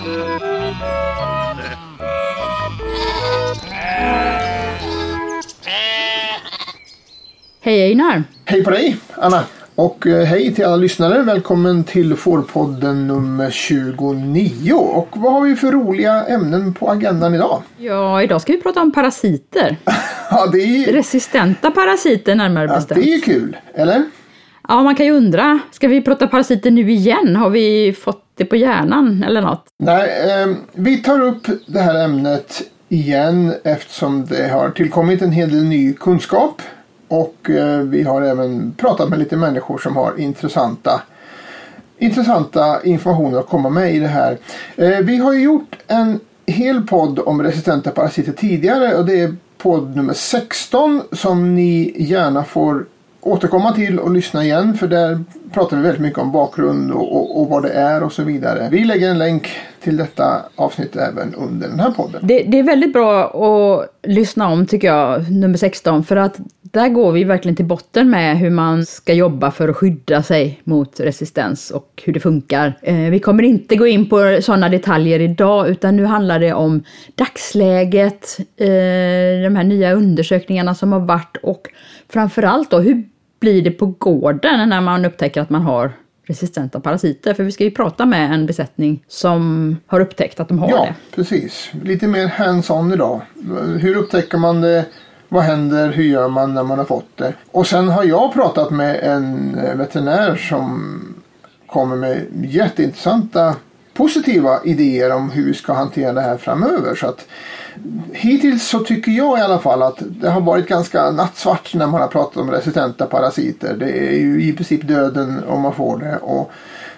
Hej Einar! Hej på dig Anna! Och eh, hej till alla lyssnare. Välkommen till Fårpodden nummer 29. Och vad har vi för roliga ämnen på agendan idag? Ja, idag ska vi prata om parasiter. Ja, det är, Resistenta parasiter närmare ja, bestämt. det är ju kul, eller? Ja, man kan ju undra. Ska vi prata parasiter nu igen? Har vi fått det på hjärnan eller något? Nej, eh, vi tar upp det här ämnet igen eftersom det har tillkommit en hel del ny kunskap. Och eh, vi har även pratat med lite människor som har intressanta intressanta informationer att komma med i det här. Eh, vi har ju gjort en hel podd om resistenta parasiter tidigare och det är podd nummer 16 som ni gärna får återkomma till och lyssna igen för där pratar vi väldigt mycket om bakgrund och, och, och vad det är och så vidare. Vi lägger en länk till detta avsnitt även under den här podden. Det, det är väldigt bra att lyssna om tycker jag, nummer 16, för att där går vi verkligen till botten med hur man ska jobba för att skydda sig mot resistens och hur det funkar. Eh, vi kommer inte gå in på sådana detaljer idag, utan nu handlar det om dagsläget, eh, de här nya undersökningarna som har varit och framförallt då hur blir det på gården när man upptäcker att man har resistenta parasiter? För vi ska ju prata med en besättning som har upptäckt att de har Ja, det. precis. Lite mer hands-on idag. Hur upptäcker man det? Vad händer? Hur gör man när man har fått det? Och sen har jag pratat med en eh, veterinär som kommer med jätteintressanta positiva idéer om hur vi ska hantera det här framöver. Så att Hittills så tycker jag i alla fall att det har varit ganska nattsvart när man har pratat om resistenta parasiter. Det är ju i princip döden om man får det och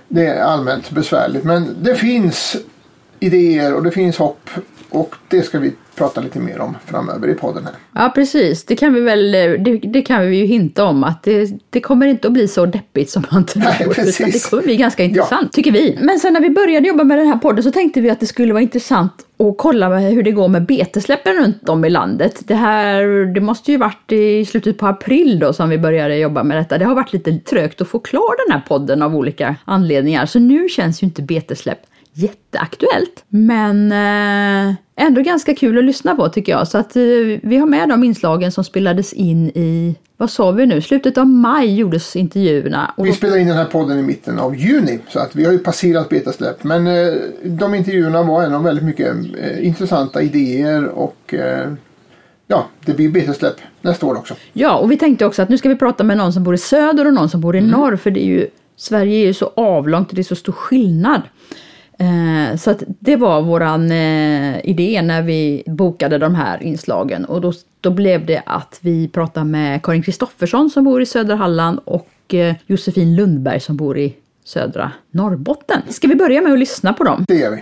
det är allmänt besvärligt. Men det finns idéer och det finns hopp och det ska vi prata lite mer om framöver i podden här. Ja precis, det kan vi väl det, det kan vi ju hinta om att det, det kommer inte att bli så deppigt som man tror. Nej, utan precis. det kommer bli ganska intressant tycker vi. Men sen när vi började jobba med den här podden så tänkte vi att det skulle vara intressant att kolla hur det går med betesläppen runt om i landet. Det här, det måste ju varit i slutet på april då som vi började jobba med detta. Det har varit lite trögt att få klar den här podden av olika anledningar. Så nu känns ju inte betesläpp jätteaktuellt. Men eh, ändå ganska kul att lyssna på tycker jag. Så att eh, vi har med de inslagen som spelades in i, vad sa vi nu, slutet av maj gjordes intervjuerna. Och Vi då, spelar in den här podden i mitten av juni så att vi har ju passerat betasläpp. Men eh, de intervjuerna var ändå väldigt mycket intressanta idéer och ja, det blir betasläpp nästa år också. ja, och vi tänkte också att nu ska vi prata med någon som bor i söder och någon som bor i norr. För det är ju, Sverige är ju så avlångt och det är så stor skillnad. Eh, så att det var våran eh, idé när vi bokade de här inslagen. Och då, då blev det att vi pratade med Karin Kristoffersson som bor i södra Halland och eh, Josefin Lundberg som bor i södra Norrbotten. Ska vi börja med att lyssna på dem? Det gör vi.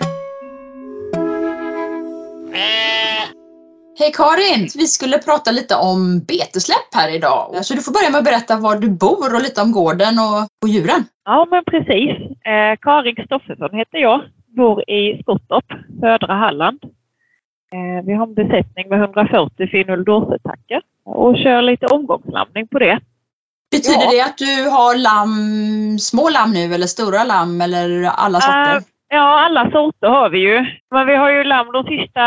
Hej Karin! Vi skulle prata lite om betesläpp här idag. Så du får börja med att berätta var du bor och lite om gården och, och djuren. Ja, men precis. Eh, Karin Kristoffersson heter jag. Bor i Skottorp, södra Halland. Eh, vi har en besättning med 140 finul dorsetacker och kör lite omgångslamning på det. Betyder Ja. det att du har lamm, små lamm nu eller stora lamm eller alla sorter? Eh, ja, alla sorter har vi ju. Men vi har ju lamm, de sista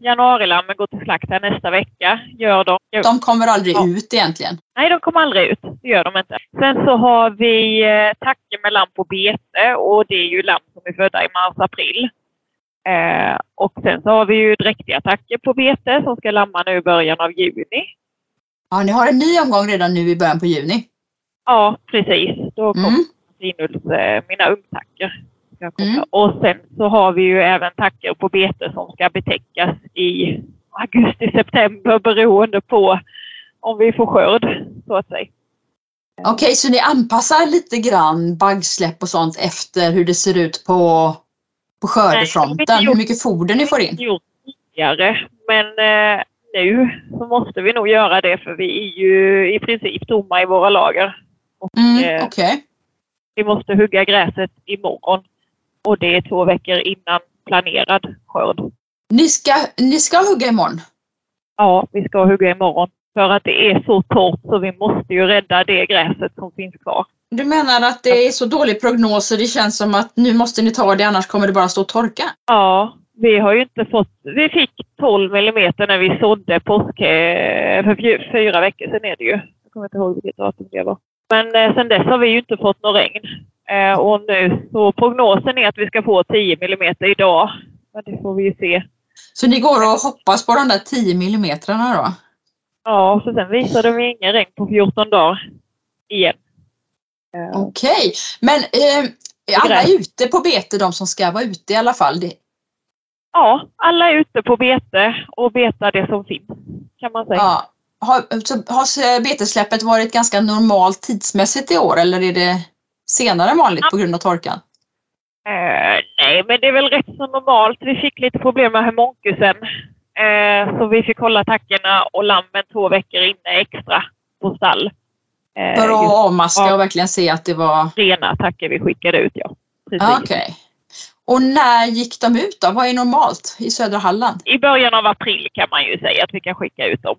januarilammen går till slakt här nästa vecka. Gör de. De kommer aldrig Ja. ut egentligen. Nej, de kommer aldrig ut. Det gör de inte. Sen så har vi eh, tacker med lamm på bete och det är ju lamm som är födda i mars-april. Eh, och sen så har vi ju dräktiga tacker på bete som ska lamma nu i början av juni. Ja, ni har en ny omgång redan nu i början på juni. Ja, precis. Då kommer Mm. Eh, mina ungtacker. Ska komma. Mm. Och sen så har vi ju även tacker på bete som ska betäckas i augusti-september beroende på om vi får skörd, så att säga. Okej, så ni anpassar lite grann baggsläpp och sånt efter hur det ser ut på, på Nej, det har vi skördefronten? inte Hur mycket foder ni får in? gjort tidigare. Men eh, nu så måste vi nog göra det för vi är ju i princip tomma i våra lager. Och, Mm, eh, Okej. Vi måste hugga gräset imorgon. Och det är två veckor innan planerad skörd. Ni, ska, ni ska hugga imorgon? Ja, vi ska hugga imorgon. För att det är så torrt så vi måste ju rädda det gräset som finns kvar. Du menar att det är så dålig prognos så det känns som att nu måste ni ta det annars kommer det bara stå och torka? Ja, vi har ju inte fått... Vi fick 12 millimeter när vi sådde påsk... eh, För fy- fyra veckor sedan är det ju. Jag kommer inte ihåg vilket datum det var. Men eh, sedan dess har vi ju inte fått något regn. Eh, och nu så prognosen är att vi ska få 10 millimeter idag. Men det får vi ju se. Så ni går och hoppas på de där 10 millimetrarna då? Ja, så sen visade de ingen regn på 14 dagar. Igen. Eh, Okej, men eh, är alla ute på bete, de som ska vara ute i alla fall? Det, Ja, alla är ute på bete och betar det som finns. Kan man säga. ja. Har, så, har betesläppet varit ganska normalt tidsmässigt i år eller är det senare än vanligt på grund av torkan? Eh, nej, men det är väl rätt så normalt. Vi fick lite problem med hemonkusen. Eh, så vi fick hålla tackorna och lammen två veckor inne extra på stall. Eh, För att avmaska och verkligen se att det var... rena tackor vi skickade ut, ja. Precis. Okej. Och när gick de ut då? Vad är normalt i södra Halland? I början av april kan man ju säga att vi kan skicka ut dem.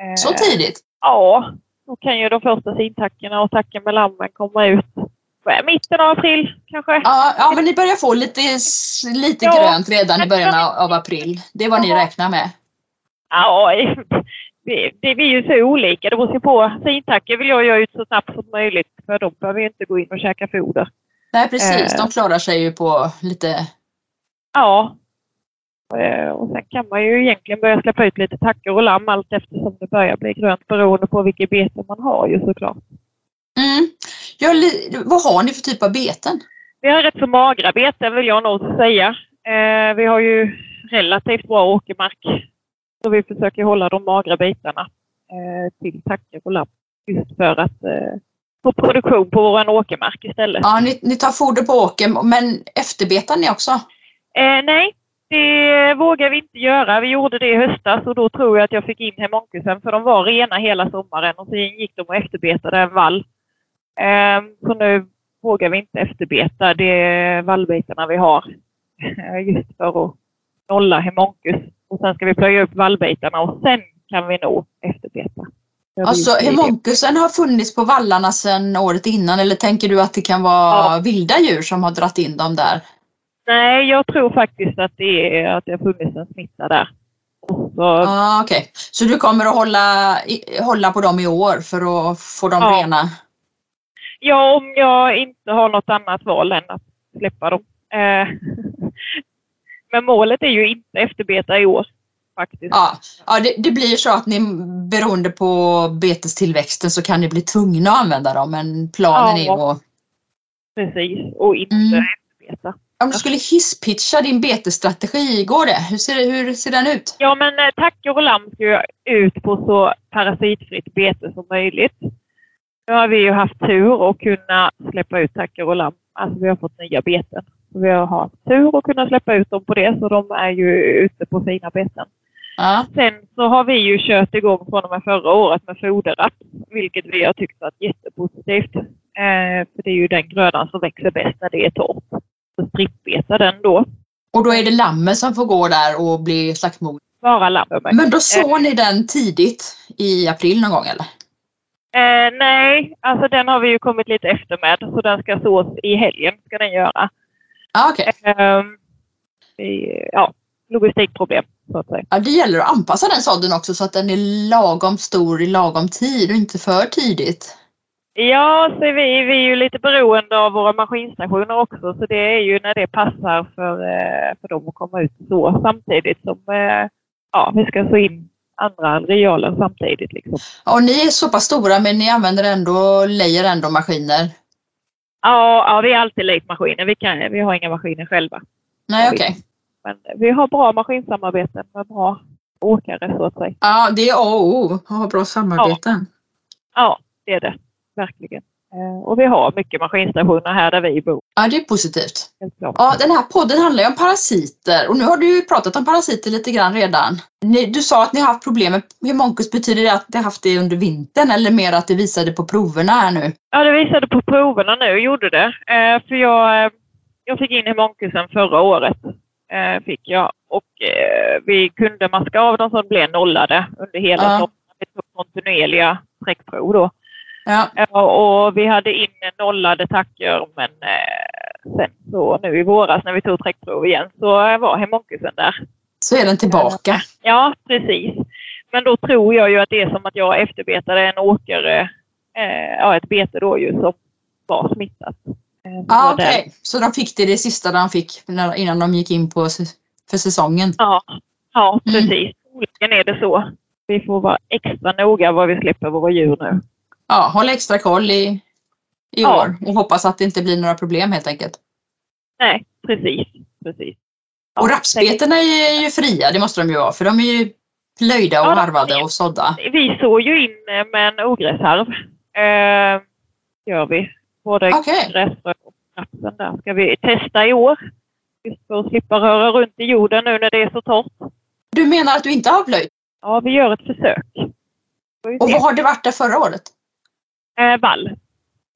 Eh, Så tidigt? Ja, då kan ju de första sintackorna och tacken med lammen komma ut. Är det, Mitten av april kanske? Ja, ja, men ni börjar få lite, lite Ja. grönt redan i början av, april. Det är vad ni räknar med. Ja, det, det blir ju så olika. Det beror ju på. Sintackor vill jag göra ut så snabbt som möjligt för de behöver ju inte gå in och käka foder. Nej, precis. Eh. De klarar sig ju på lite... Ja. Eh, Och sen kan man ju egentligen börja släppa ut lite tackor och lamm allt eftersom det börjar bli grönt beroende på vilket bete man har ju såklart. Mm. Ja, vad har ni för typ av beten? Vi har rätt så magra beten vill jag nog säga. Eh, vi har ju relativt bra åkermark. Så vi försöker hålla de magra bitarna eh, till tackor och lamm. Just för att eh, få produktion på vår åkermark istället. Ja, ni, ni tar foder på åkern, men efterbetar ni också? Eh, nej, det vågar vi inte göra. Vi gjorde det i höstas och då tror jag att jag fick in hemonkusen för de var rena hela sommaren och sen gick de och efterbetade en vall. Eh, så nu vågar vi inte efterbeta de vallbitarna vi har. Just för att nolla hemonkus. Och sen ska vi plöja upp vallbitarna och sen kan vi nog efterbeta. Alltså, hemonkusen har funnits på vallarna sedan året innan eller tänker du att det kan vara Ja. vilda djur som har dratt in dem där? Nej, jag tror faktiskt att det, är, att det har funnits en smitta där. Så, Ah, Okej, så du kommer att hålla, hålla på dem i år för att få dem Ja. rena? Ja, om jag inte har något annat val än att släppa dem. Eh, Men målet är ju inte efterbeta i år faktiskt. Ja, ja det, det blir så att ni beroende på betestillväxten så kan ni bli tvungna att använda dem men planen Ja. är att Precis, och inte Mm. efterbeta. Om du skulle hisspitcha din betesstrategi, går det? Hur ser, hur ser den ut? Ja, men eh, tackor och lamm ska ut på så parasitfritt bete som möjligt. Nu har vi ju haft tur och kunna släppa ut tackor och lamm. Alltså vi har fått nya beten. Så vi har haft tur och kunna släppa ut dem på det, så de är ju ute på fina beten. Ja. Sen så har vi ju kört igång från och med förra året med foderrapp, vilket vi har tyckt varit jättepositivt. Eh, för det är ju den grödan som växer bäst när det är torrt. Så strippbeta den då. Och då är det lammen som får gå där och bli slaktmod. Bara lamm. Men då såg ni den tidigt i april någon gång eller? Eh, nej, alltså den har vi ju kommit lite efter med, så den ska sås i helgen, ska den göra. Okej. Ehm, vi- ja, logistikproblem, så att säga. Ja, det gäller att anpassa den sådden också så att den är lagom stor i lagom tid och inte för tidigt. Ja, så vi, vi är ju lite beroende av våra maskinstationer också, så det är ju när det passar för, eh, för dem att komma ut så samtidigt som eh, ja, vi ska så in andra arealer samtidigt. Liksom. Och ni är så pass stora men ni använder ändå, lejer ändå maskiner? Ja, ja, vi är alltid lejtmaskiner. Vi, kan, vi har inga maskiner själva. Nej, okej. Men vi har bra maskinsamarbeten med bra åkare så att säga. Ja, det är A och O ha bra samarbeten. Ja, det är det. Verkligen. Eh, Och vi har mycket maskinstationer här där vi bor. Ja, det är positivt. Ja, den här podden handlar ju om parasiter och nu har du ju pratat om parasiter lite grann redan. Du sa att ni har haft problem med hemonkus. Betyder det att ni har haft det under vintern eller mer att det visade på proverna här nu? Ja, det visade på proverna nu, gjorde det. Eh, för jag, eh, jag fick in hemonkusen förra året. Fick jag. Och vi kunde maska av dem så de blev nollade under hela Ja. sommaren. vi tog kontinuerliga sträckprov då. Ja. Och vi hade in nollade tacker men eh, sen så nu i våras när vi tog sträckprov igen så var hemonkusen där. Så är den tillbaka. Ja, precis. Men då tror jag ju att det är som att jag efterbetade en åkare, eh, ja ett bete då ju som var smittat. Var okej. den. Så de fick det det sista de fick innan de gick in på för säsongen. Ja, ja Mm. precis. Troligen är det så. Vi får vara extra noga vad vi släpper våra djur nu. Ja, håll extra koll i, i Ja. år och hoppas att det inte blir några problem helt enkelt. Nej, precis. precis. Ja, Och rapsbetena är ju fria, det måste de ju vara, för de är ju plöjda och Ja, de- harvade och sådda. Vi såg ju in med en ogräsharv. Eh, gör vi. Både Okej. gräsfrö och rapsen där. Ska vi testa i år. Just för att slippa röra runt i jorden nu när det är så torrt. Du menar att du inte har plöjt? Ja, vi gör ett försök. Och vad har det varit där förra året? Eh, vall.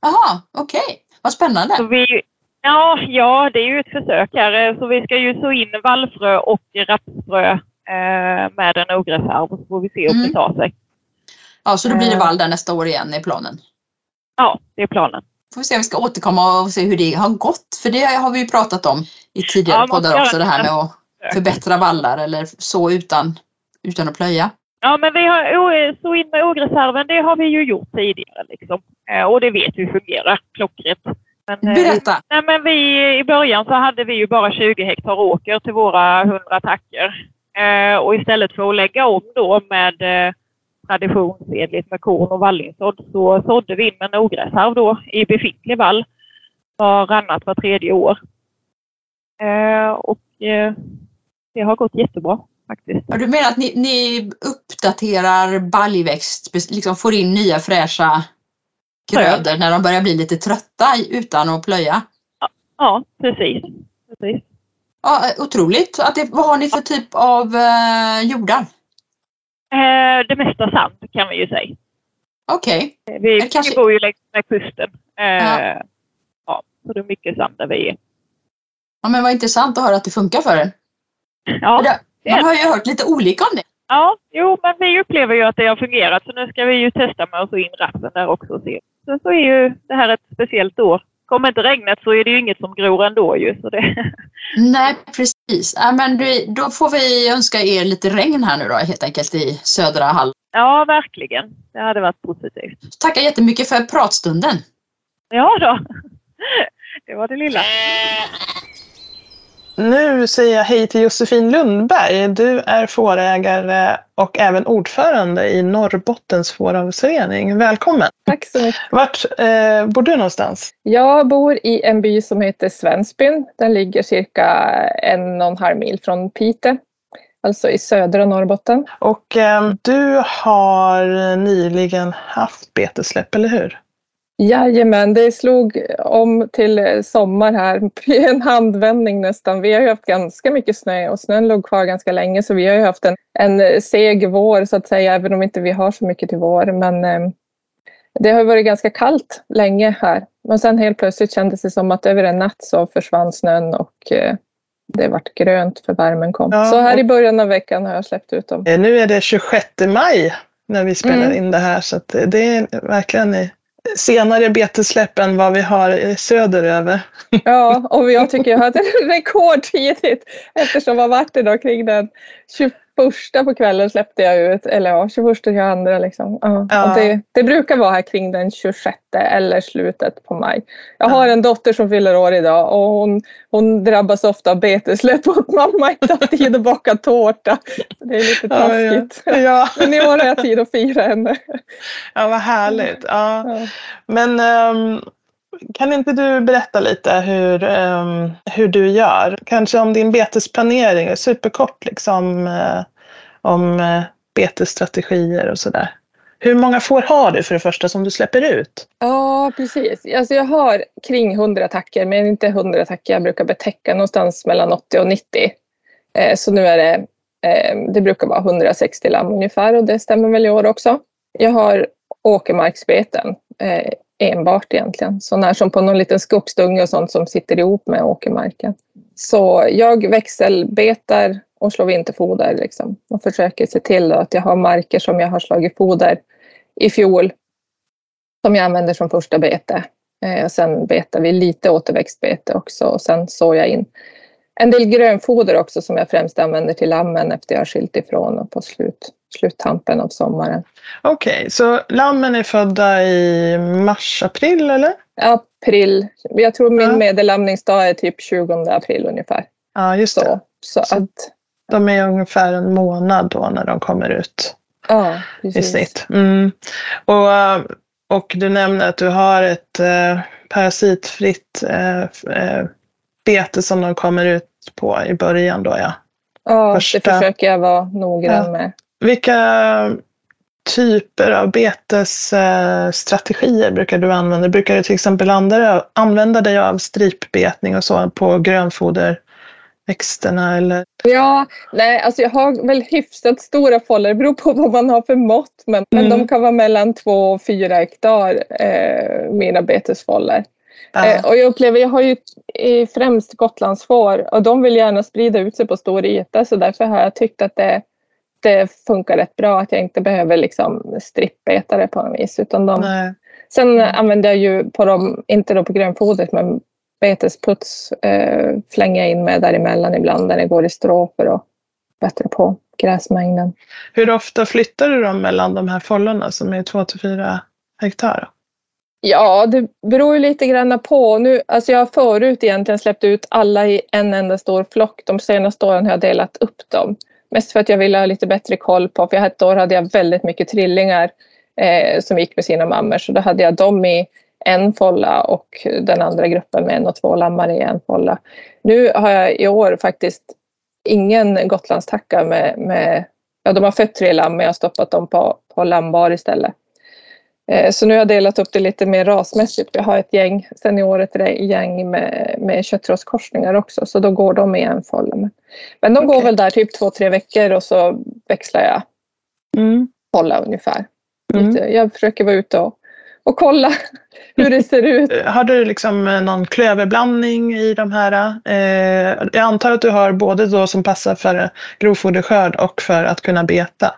Jaha, okej. Vad spännande. Så vi, ja, ja, det är ju ett försök här. Eh, Så vi ska ju så in vallfrö och rapsfrö eh, med en ogräsharv. Så får vi se om Mm. det tar sig. Ja, så då blir det Eh. vall där nästa år igen i planen. Ja, det är planen. Får vi se om vi ska återkomma och se hur det har gått. För det har vi ju pratat om i tidigare Ja, poddar också, det här med att förbättra vallar eller så utan, utan att plöja. Ja, men vi har så in med ogräsharven, det har vi ju gjort tidigare liksom. Eh, och det vet vi fungerar klockrent. Men, eh, Berätta! nej, men vi, I början så hade vi ju bara 20 hektar åker till våra 100 tacker. Eh, och istället för att lägga om då med traditionsenligt med korn och vallinsådd så sådde vi in med en ogräsharv då i befintlig vall varannat var tredje år. Och det har gått jättebra faktiskt. Ja, du menar att ni, ni uppdaterar baljväxt, liksom får in nya fräscha grödor när de börjar bli lite trötta utan att plöja? Ja, precis. precis. Ja, eh, otroligt! Att det, vad har ni för typ av eh, jordar? Eh, det mesta sand kan vi ju säga. Okej, Eh, Vi, kanske- vi bor ju längs med kusten. Eh, Ja. ja. så det är mycket sand där vi är. ja, men vad intressant att höra att det funkar för er. Ja, För det Man har ju hört lite olika om det. ja, jo, men vi upplever ju att det har fungerat så nu ska vi ju testa med att få in rapsen där också och se. Så, så är ju det här ett speciellt år. Kommer inte regnet så är det ju inget som gror ändå ju. Så det, Nej, precis. Ja, men du, då får vi önska er lite regn här nu då helt enkelt i södra Halland. ja, verkligen. Det hade varit positivt. Tackar jättemycket för pratstunden. Ja då. Det var det lilla. Nu säger jag hej till Josefin Lundberg. Du är fårägare och även ordförande i Norrbottens fåravelsförening. Välkommen! Tack så mycket. Vart eh, bor du någonstans? Jag bor i en by som heter Svensbyn. Den ligger cirka en och en halv mil från Piteå. Alltså i södra Norrbotten. Och eh, du har nyligen haft betesläpp, eller hur? Jajamän, det slog om till sommar här i en handvändning nästan. Vi har ju haft ganska mycket snö och snön låg kvar ganska länge så vi har ju haft en, en seg vår så att säga även om inte vi har så mycket till vår. Men eh, det har varit ganska kallt länge här. Men sen helt plötsligt kändes det som att över en natt så försvann snön och eh, det vart grönt för värmen kom. Ja, så här i början av veckan har jag släppt ut dem. Eh, nu är det 26 maj när vi spelar Mm. in det här så det är verkligen senare betesläpp än vad vi har söderöver. Ja, och jag tycker jag hade rekord tidigt eftersom vad vart det då kring den 21 på kvällen släppte jag ut, eller ja, 21, 22 liksom. Ja, Ja. Det, det brukar vara här kring den 26 eller slutet på maj. Jag har en dotter som fyller år idag och hon, hon drabbas ofta av betesläpp och att mamma inte har tid att baka tårta. Det är lite taskigt. Ja, Men i år har jag tid att fira henne. ja vad härligt. Men ehm, kan inte du berätta lite hur, um, hur du gör? Kanske om din betesplanering, superkort liksom, eh, om uh, betesstrategier och sådär. Hur många får har du för det första som du släpper ut? Ja, precis. Alltså jag har kring 100 attacker, men inte 100 attacker. Jag brukar betäcka någonstans mellan 80 och 90. Eh, så nu är det, eh, det brukar vara 160 lamm ungefär och det stämmer väl i år också. Jag har åkermarksbeten eh, enbart egentligen. Sådana som på någon liten skogsdunge och sånt som sitter ihop med åkermarken. Så jag växelbetar och slår vinterfoder. Liksom. Och försöker se till att jag har marker som jag har slagit foder i fjol som jag använder som första bete. Eh, sen betar vi lite återväxtbete också och sen sår jag in en del grönfoder också som jag främst använder till lammen efter jag har skilt ifrån och på slut, sluttampen av sommaren. Okej, okay, så lammen är födda i mars, april eller? April. Jag tror min ja. medellamningsdag är typ 20 april ungefär. Ja, just det. Så, så, så att, de är ungefär en månad då när de kommer ut. Ja, precis. I snitt. Mm. Och, och du nämner att du har ett eh, parasitfritt eh, eh, bete som de kommer ut på i början då ja. Ja, Första. det försöker jag vara noggrann ja. med. Vilka typer av betesstrategier brukar du använda? Brukar du till exempel använda dig av stripbetning och så på grönfoderväxterna? Eller? Ja, nej, alltså jag har väl hyfsat stora fållor. Det beror på vad man har för mått. Men, mm. men de kan vara mellan två och fyra hektar, eh, mina betesfållor. Ja. Eh, och jag upplever, jag har ju främst Gotlandsfår och de vill gärna sprida ut sig på stor yta så därför har jag tyckt att det, det funkar rätt bra att jag inte behöver liksom strippbeta det på något vis. Utan de, sen mm. använder jag ju på dem, inte då på grönfodret men betesputs eh, flänger jag in med däremellan ibland när det går i strå för att bättre på gräsmängden. Hur ofta flyttar du dem mellan de här fållorna som är 2 till 4 hektar? Ja, det beror ju lite grann på. Nu, alltså jag har förut egentligen släppt ut alla i en enda stor flock. De senaste åren har jag delat upp dem. Mest för att jag ville ha lite bättre koll på, för ett år hade jag väldigt mycket trillingar eh, som gick med sina mammor. Så då hade jag dem i en folla och den andra gruppen med en och två lammar i en folla. Nu har jag i år faktiskt ingen Gotlandstacka med, med ja de har fött tre lamm men jag har stoppat dem på, på lammbar istället. Eh, så nu har jag delat upp det lite mer rasmässigt. Vi har ett gäng seniorer ett gäng med, med köttraskorsningar också så då går de i en folla. Men de okay. går väl där typ två, tre veckor och så växlar jag mm. folla ungefär. Mm. Jag försöker vara ute och, och kolla hur det ser ut. Har du liksom någon klöverblandning i de här? Eh, jag antar att du har både då som passar för grovfoderskörd och för att kunna beta.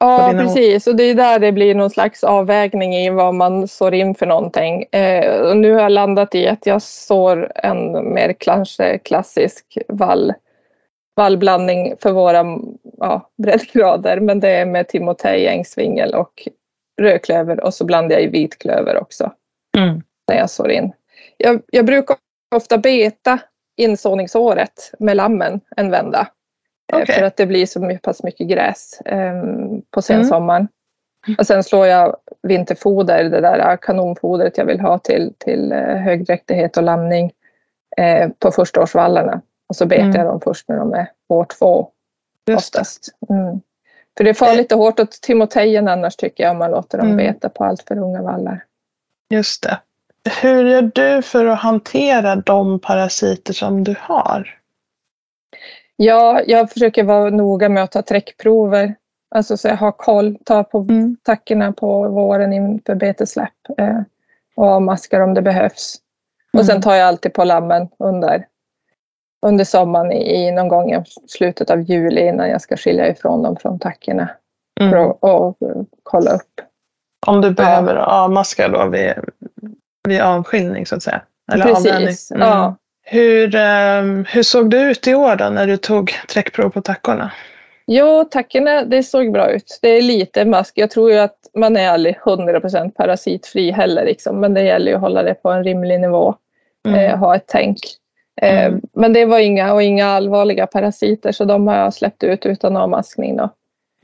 Ja, precis. Och det är där det blir någon slags avvägning i vad man sår in för någonting. Eh, och nu har jag landat i att jag sår en mer kanske klassisk vall, vallblandning för våra ja, breddgrader. Men det är med timotej, ängsvingel och rödklöver och så blandar jag i vitklöver också. Mm. När jag sår in. Jag, jag brukar ofta beta insåningsåret med lammen en vända. Eh, okay. För att det blir så pass mycket gräs um, på sensommaren. Mm. Och sen slår jag vinterfoder, det där kanonfodret jag vill ha till, till uh, högdräktighet och lamning uh, på förstaårsvallarna. Och så betar mm. jag dem först när de är år två. Oftast. Mm. För det är farligt och hårt åt timotejen annars tycker jag om man låter dem mm. beta på allt för unga vallar. Just det. Hur gör du för att hantera de parasiter som du har? Ja, jag försöker vara noga med att ta träckprover. Alltså så jag har koll, ta på mm. tackorna på våren inför betesläpp eh, och avmaskar om det behövs. Mm. Och sen tar jag alltid på lammen under, under sommaren i, någon gång i slutet av juli innan jag ska skilja ifrån dem från tackorna. Mm. För att och, och, kolla upp. Om du behöver ja. avmaska då vid, vid avskiljning så att säga? Eller Precis, mm. ja. Hur, ehm, hur såg det ut i år då när du tog träckprov på tackorna? Jo, tackorna det såg bra ut. Det är lite mask. Jag tror ju att man är aldrig 100% parasitfri heller, liksom. men det gäller ju att hålla det på en rimlig nivå. Mm. Eh, ha ett tänk. Eh, mm. Men det var inga, och inga allvarliga parasiter så de har jag släppt ut utan avmaskning. Då.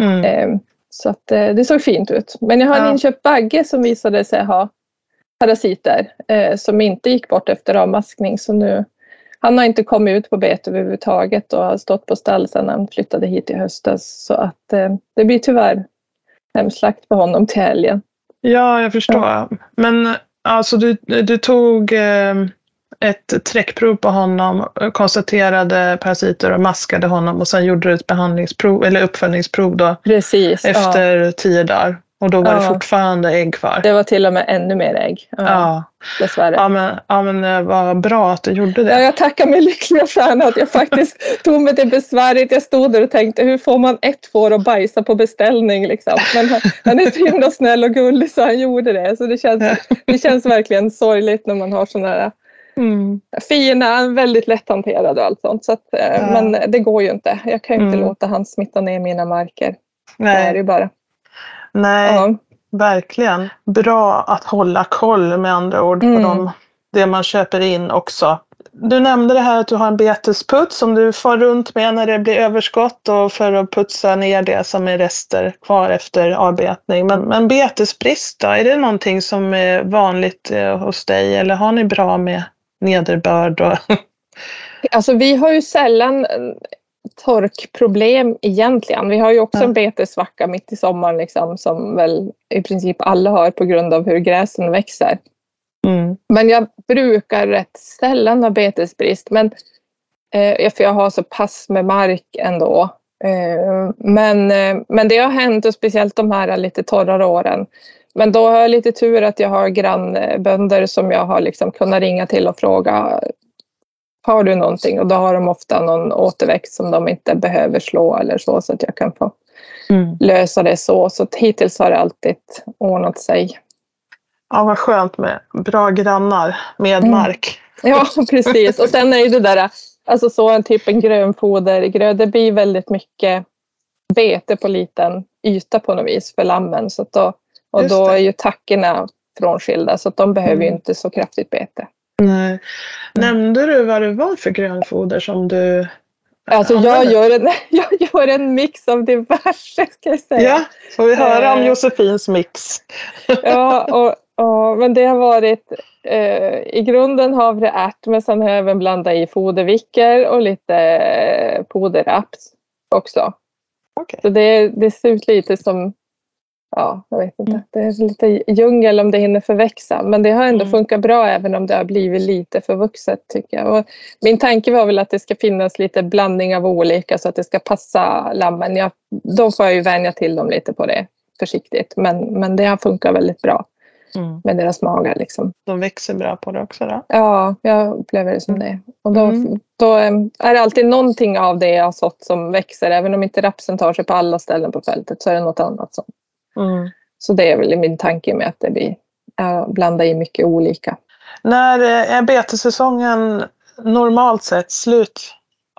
Mm. Eh, så att, eh, det såg fint ut. Men jag har en inköpt bagge som visade sig ha parasiter eh, som inte gick bort efter avmaskning. Så nu han har inte kommit ut på bete överhuvudtaget och har stått på stall sedan han flyttade hit i höstas. Så att eh, det blir tyvärr hemslakt på honom till helgen. Ja, jag förstår. Ja. Men alltså du, du tog eh, ett träckprov på honom, konstaterade parasiter och maskade honom och sen gjorde du ett behandlingsprov eller uppföljningsprov då Precis, efter ja. tio dagar. Och då var det Ja. fortfarande ägg kvar. Det var till och med ännu mer ägg. Ja, Ja. Dessvärre. Ja, men, ja, men eh, vad bra att du gjorde Ja, det. jag tackar mig lyckliga stjärna att jag faktiskt tog mig till besväret. Jag stod där och tänkte hur får man ett får att bajsa på beställning liksom. Men han, han är så himla snäll och gullig så han gjorde det. Så det känns, det känns verkligen sorgligt när man har sådana här Mm. fina, väldigt lätthanterade och allt sånt. Så att, eh, Ja. Men det går ju inte. Jag kan ju inte Mm. låta han smitta ner mina marker. Det är det Nej, ju bara. Nej Ja. verkligen. Bra att hålla koll med andra ord på Mm. dem, det man köper in också. Du nämnde det här att du har en betesputs som du far runt med när det blir överskott och för att putsa ner det som är rester kvar efter avbetning. Men, men betesbrist då, är det någonting som är vanligt eh, hos dig eller har ni bra med nederbörd? Och... Alltså vi har ju sällan torkproblem egentligen. Vi har ju också en betesvacka mitt i sommaren liksom, som väl i princip alla har på grund av hur gräsen växer. Mm. Men jag brukar rätt sällan ha betesbrist. Men, eh, för jag har så pass med mark ändå. Eh, men, eh, men det har hänt och speciellt de här lite torrare åren. Men då har jag lite tur att jag har grannbönder som jag har liksom kunnat ringa till och fråga har du någonting? Och då har de ofta någon återväxt som de inte behöver slå eller så så att jag kan få Mm. lösa det så. Så att hittills har det alltid ordnat sig. Ja, vad skönt med bra grannar med Mm. mark. Ja, precis. Och sen är ju det där, alltså så en typ en grönfodergröd, det blir väldigt mycket bete på liten yta på något vis för lammen. Så att då, och Just då det. är ju tackorna frånskilda så att de behöver ju Mm. inte så kraftigt bete. Nej. Nämnde du vad det var för grönfoder som du Alltså jag gör, en, jag gör en mix av diverse ska jag säga. Ja, får vi höra om Eh. Josefins mix? Ja, och, och, men det har varit eh, i grunden havreärt men sen har jag även blandat i fodervicker och lite eh, foderraps också. Okej. Så det, det ser ut lite som, ja, jag vet inte, Mm. det är lite djungel om det hinner förväxa. Men det har ändå Mm. funkat bra även om det har blivit lite förvuxet tycker jag. Och min tanke var väl att det ska finnas lite blandning av olika så att det ska passa lammen. Jag, då får jag ju vänja till dem lite på det försiktigt. Men, men det har funkat väldigt bra Mm. med deras magar. Liksom. De växer bra på det också då? Ja, jag upplever det som det. Och då, Mm. då är det alltid någonting av det jag har sått som växer. Även om inte rapsen tar sig på alla ställen på fältet så är det något annat. Som. Mm. Så det är väl min tanke med att det blir äh, blanda i mycket olika. När eh, är betesäsongen normalt sett slut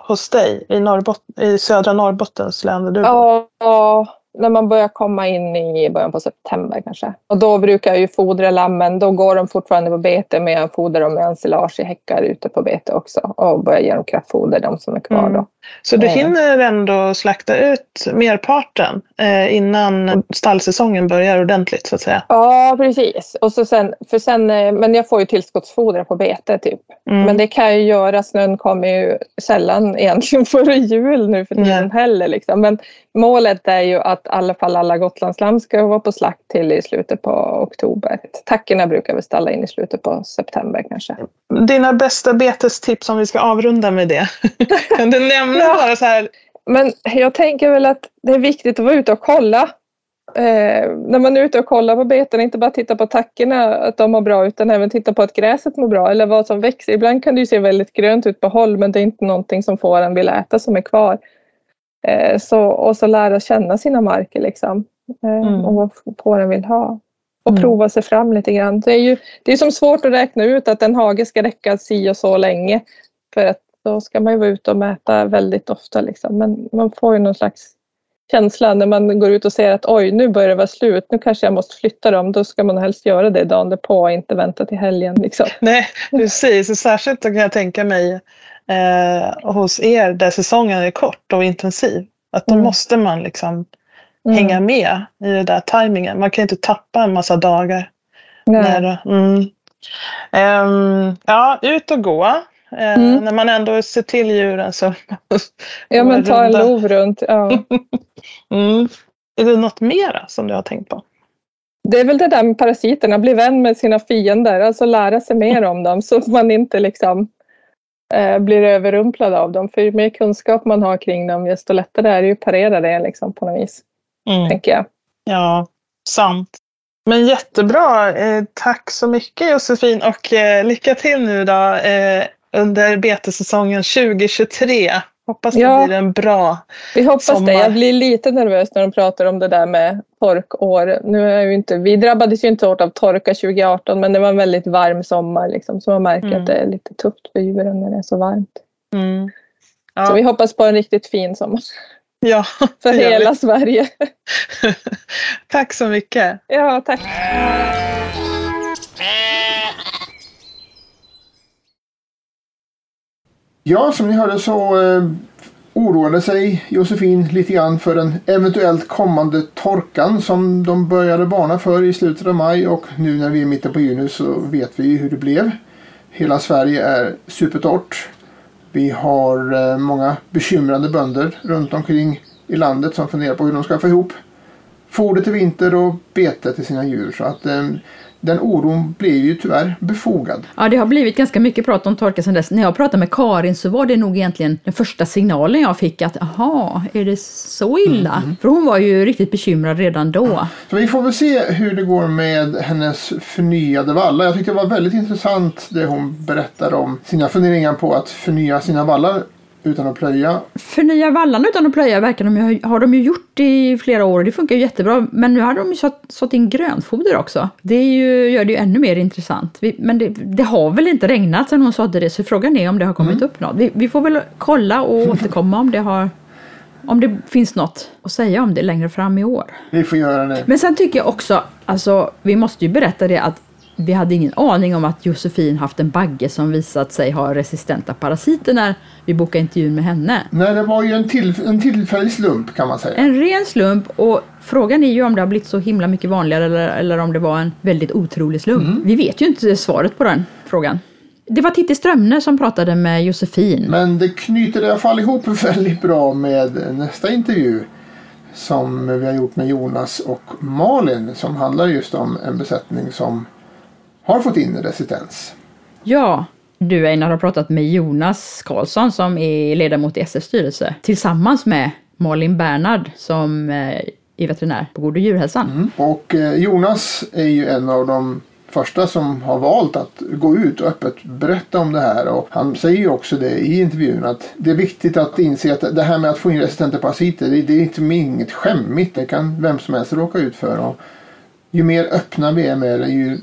hos dig i, Norrbot- i södra Norrbottens län där du bor? Ja, ja, när man börjar komma in i början på september kanske. Och då brukar jag ju fodra lammen. Då går de fortfarande på bete men jag fodrar dem med ensilage i häckar ute på bete också. Och börjar ge dem kraftfoder, de som är kvar Mm. då. Så du Eh. hinner ändå slakta ut merparten eh, innan stallsäsongen börjar ordentligt så att säga? Ja, precis. Och så sen, för sen, eh, men jag får ju tillskottsfodra på bete typ. Mm. Men det kan jag ju göra. Snön kommer ju sällan egentligen före jul nu för tiden heller. Liksom. Men målet är ju att i alla fall alla Gotlandslamm ska vara på slakt till i slutet på oktober. Tackorna brukar vi ställa in i slutet på september kanske. Dina bästa betestips om vi ska avrunda med det? kan du nämna Ja. bara så här? Men jag tänker väl att det är viktigt att vara ute och kolla. Eh, när man är ute och kollar på beten, inte bara titta på tackorna att de mår bra utan även titta på att gräset mår bra eller vad som växer. Ibland kan det ju se väldigt grönt ut på håll men det är inte någonting som får en vill äta som är kvar. Eh, så, och så lära känna sina marker liksom. Eh, Mm. Och vad fåren vill ha. Och Mm. prova sig fram lite grann. Det är ju det är som svårt att räkna ut att en hage ska räcka si och så länge. För att då ska man ju vara ute och mäta väldigt ofta. Liksom. Men man får ju någon slags känsla när man går ut och ser att oj, nu börjar det vara slut. Nu kanske jag måste flytta dem. Då ska man helst göra det dagen därpå och inte vänta till helgen. Liksom. Nej, precis. Särskilt kan jag tänka mig eh, hos er där säsongen är kort och intensiv. Att då Mm. måste man liksom Mm. hänga med i den där tajmingen. Man kan inte tappa en massa dagar. Nej. När, mm. Ehm, ja, ut och gå. Eh, Mm. När man ändå ser till djuren så... Ja, men ta en lov runt. Ja. Mm. Är det något mera som du har tänkt på? Det är väl det där med parasiterna, bli vän med sina fiender, alltså lära sig mer om dem så att man inte liksom eh, blir överrumplad av dem. För ju mer kunskap man har kring dem, desto lättare är det ju att parera det liksom, på något vis, Mm. tänker jag. Ja, Sant. Men jättebra. Eh, tack så mycket Josefin och eh, lycka till nu då eh, under betessäsongen 2023. Hoppas det Ja. blir en bra Vi hoppas Sommar. det. Jag blir lite nervös när de pratar om det där med torkår. Nu är ju inte, vi drabbades ju inte hårt av torka 2018 men det var en väldigt varm sommar liksom, så man märker Mm. att det är lite tufft för djuren när det är så varmt. Mm. Så Ja, vi hoppas på en riktigt fin sommar ja, för vi. hela Sverige. Tack så mycket. Ja, tack. Ja, som ni hörde så eh, oroade sig Josefin lite grann för den eventuellt kommande torkan som de började varna för i slutet av maj och nu när vi är i mitten på juni så vet vi hur det blev. Hela Sverige är supertorrt. Vi har eh, många bekymrade bönder runt omkring i landet som funderar på hur de ska få ihop foder till vinter och bete till sina djur. Så att eh, den oron blev ju tyvärr befogad. Ja, det har blivit ganska mycket prat om torka sedan dess. När jag pratade med Karin så var det nog egentligen den första signalen jag fick att aha, är det så illa? För hon var ju riktigt bekymrad redan då. Så vi får väl se hur det går med hennes förnyade vallar. Jag tyckte det var väldigt intressant det hon berättade om sina funderingar på att förnya sina vallar utan att plöja. Förnya vallarna utan att plöja verkar de ju, ha- har de ju gjort i flera år och det funkar ju jättebra. Men nu har de ju satt, satt in grönfoder också. Det ju, gör det ju ännu mer intressant. Vi, men det, det har väl inte regnat sedan hon sa det så frågan är om det har kommit upp något. Vi, vi får väl kolla och återkomma om det har om det finns något att säga om det längre fram i år. Vi får göra det. Men sen tycker jag också, alltså vi måste ju berätta det att vi hade ingen aning om att Josefin haft en bagge som visat sig ha resistenta parasiter när vi bokade intervjun med henne. Nej, det var ju en, till, en tillfällig slump kan man säga. En ren slump och frågan är ju om det har blivit så himla mycket vanligare eller, eller om det var en väldigt otrolig slump. Vi vet ju inte svaret på den frågan. Det var Titti Strömne som pratade med Josefin. Men det knyter i alla fall ihop väldigt bra med nästa intervju som vi har gjort med Jonas och Malin som handlar just om en besättning som har fått in resistens. Ja, du Einar har pratat med Jonas Karlsson som är ledamot i SS styrelse tillsammans med Malin Bernhard som eh, är veterinär på och djurhälsan. Och eh, Jonas är ju en av de första som har valt att gå ut och öppet berätta om det här. Och han säger ju också det i intervjun att det är viktigt att inse att det här med att få in resistenta parasiter det är inte inget skämmigt. Det kan vem som helst råka ut för. Och ju mer öppna vi är med det ju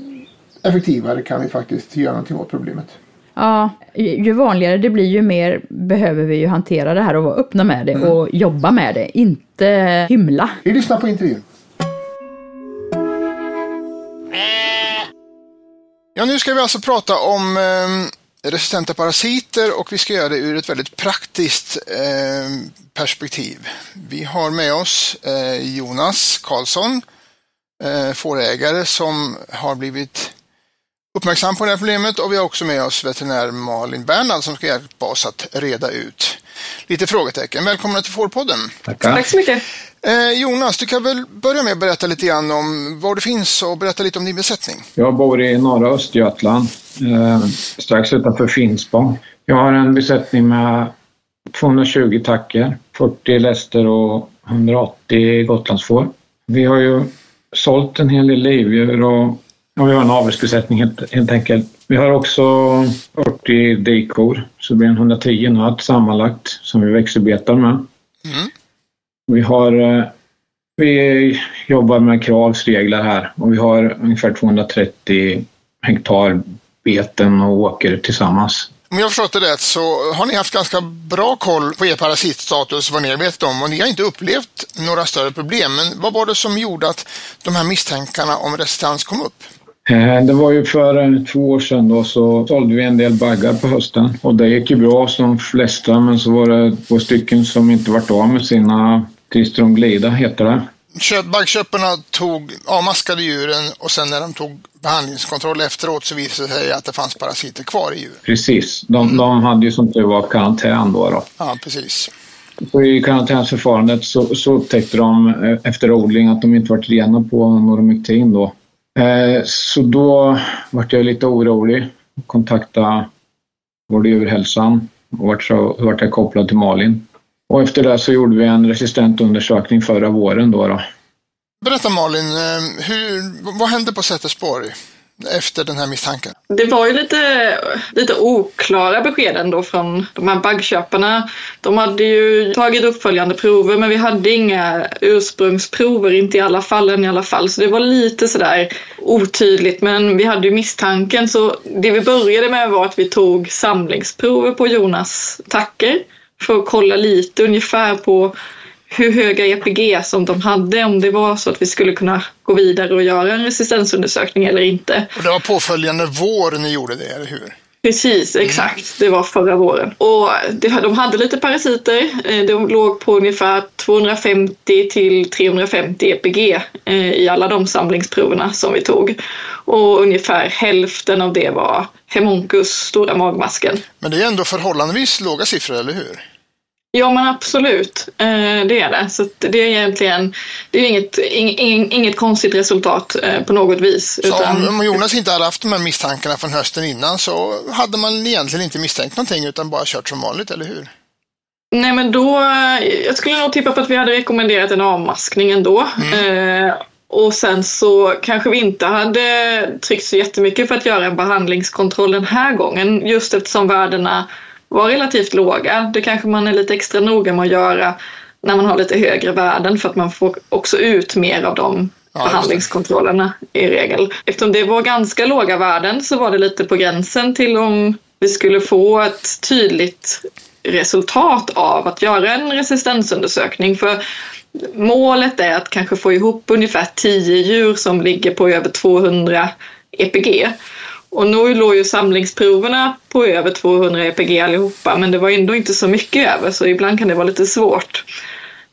effektivare kan vi faktiskt göra någonting åt problemet. Ja, ju vanligare det blir ju mer behöver vi ju hantera det här och vara öppna med det och jobba med det, inte hymla. Vi lyssnar på intervjun. Ja, nu ska vi alltså prata om eh, resistenta parasiter och vi ska göra det ur ett väldigt praktiskt eh, perspektiv. Vi har med oss eh, Jonas Karlsson, eh, fårägare som har blivit uppmärksam på det här problemet och vi har också med oss veterinär Malin Bernhard som ska hjälpa oss att reda ut lite frågetecken. Välkomna till Fårpodden! Tackar. Tack så mycket. Eh, Jonas, du kan väl börja med att berätta lite grann om var du finns och berätta lite om din besättning. Jag bor i norra Östergötland, eh, strax utanför Finspång. Jag har en besättning med 220 tackor, 40 läster och 180 gotlandsfår. Vi har ju sålt en hel del livdjur och ja, vi har en avelsbesättning helt, helt enkelt. Vi har också 40 dikor, så det blir en 110 nöt sammanlagt som vi växelbetar med. Mm. Vi har eh, vi jobbar med kravsregler här och vi har ungefär 230 hektar beten och åker tillsammans. Om jag förstått det rätt så har ni haft ganska bra koll på er parasitstatus, vad ni har vetat om och ni har inte upplevt några större problem. Men vad var det som gjorde att de här misstankarna om resistens kom upp? Eh, Det var ju för eh, två år sedan då så sålde vi en del baggar på hösten och det gick ju bra som de flesta men så var det två stycken som inte vart av med sina Tristromglida heter det. Köp, baggköparna tog, avmaskade djuren och sen när de tog behandlingskontroll efteråt så visade det sig att det fanns parasiter kvar i djuren. Precis, de, de hade ju som tur var karantän då. då. Ja, precis. Så I karantänsförfarandet så, så upptäckte de eh, efter odling att de inte varit rena på Normectin då. Eh, så då vart jag lite orolig och kontaktade och djurhälsan och vart, så, vart jag kopplad till Malin. Och efter det så gjorde vi en resistent undersökning förra våren då. då. Berätta Malin, eh, hur, vad hände på Sätersborg? Efter den här misstanken? Det var ju lite, lite oklara besked ändå från de här baggköparna. De hade ju tagit uppföljande prover men vi hade inga ursprungsprover, inte i alla fallen i alla fall. Så det var lite sådär otydligt men vi hade ju misstanken så det vi började med var att vi tog samlingsprover på Jonas tacker för att kolla lite ungefär på hur höga EPG som de hade, om det var så att vi skulle kunna gå vidare och göra en resistensundersökning eller inte. Och det var påföljande vår ni gjorde det, eller hur? Precis, exakt. Det var förra våren. Och de hade lite parasiter. Eh, de låg på ungefär 250 till 350 EPG eh, i alla de samlingsproverna som vi tog. Och ungefär hälften av det var Hemoncus, stora magmasken. Men det är ändå förhållandevis låga siffror, eller hur? Ja men absolut, eh, det är det. Så det är egentligen det är inget, inget konstigt resultat eh, på något vis. Utan... Om Jonas inte hade haft de här misstankarna från hösten innan så hade man egentligen inte misstänkt någonting utan bara kört som vanligt, eller hur? Nej men då, jag skulle nog tippa på att vi hade rekommenderat en avmaskning ändå. Mm. Eh, och sen så kanske vi inte hade tryckt så jättemycket för att göra en behandlingskontroll den här gången just eftersom värdena var relativt låga. Det kanske man är lite extra noga med att göra när man har lite högre värden för att man får också ut mer av de ja, behandlingskontrollerna i regel. Eftersom det var ganska låga värden så var det lite på gränsen till om vi skulle få ett tydligt resultat av att göra en resistensundersökning. För målet är att kanske få ihop ungefär 10 djur som ligger på över 200 EPG. Och nu låg ju samlingsproverna på över 200 EPG allihopa men det var ändå inte så mycket över så ibland kan det vara lite svårt.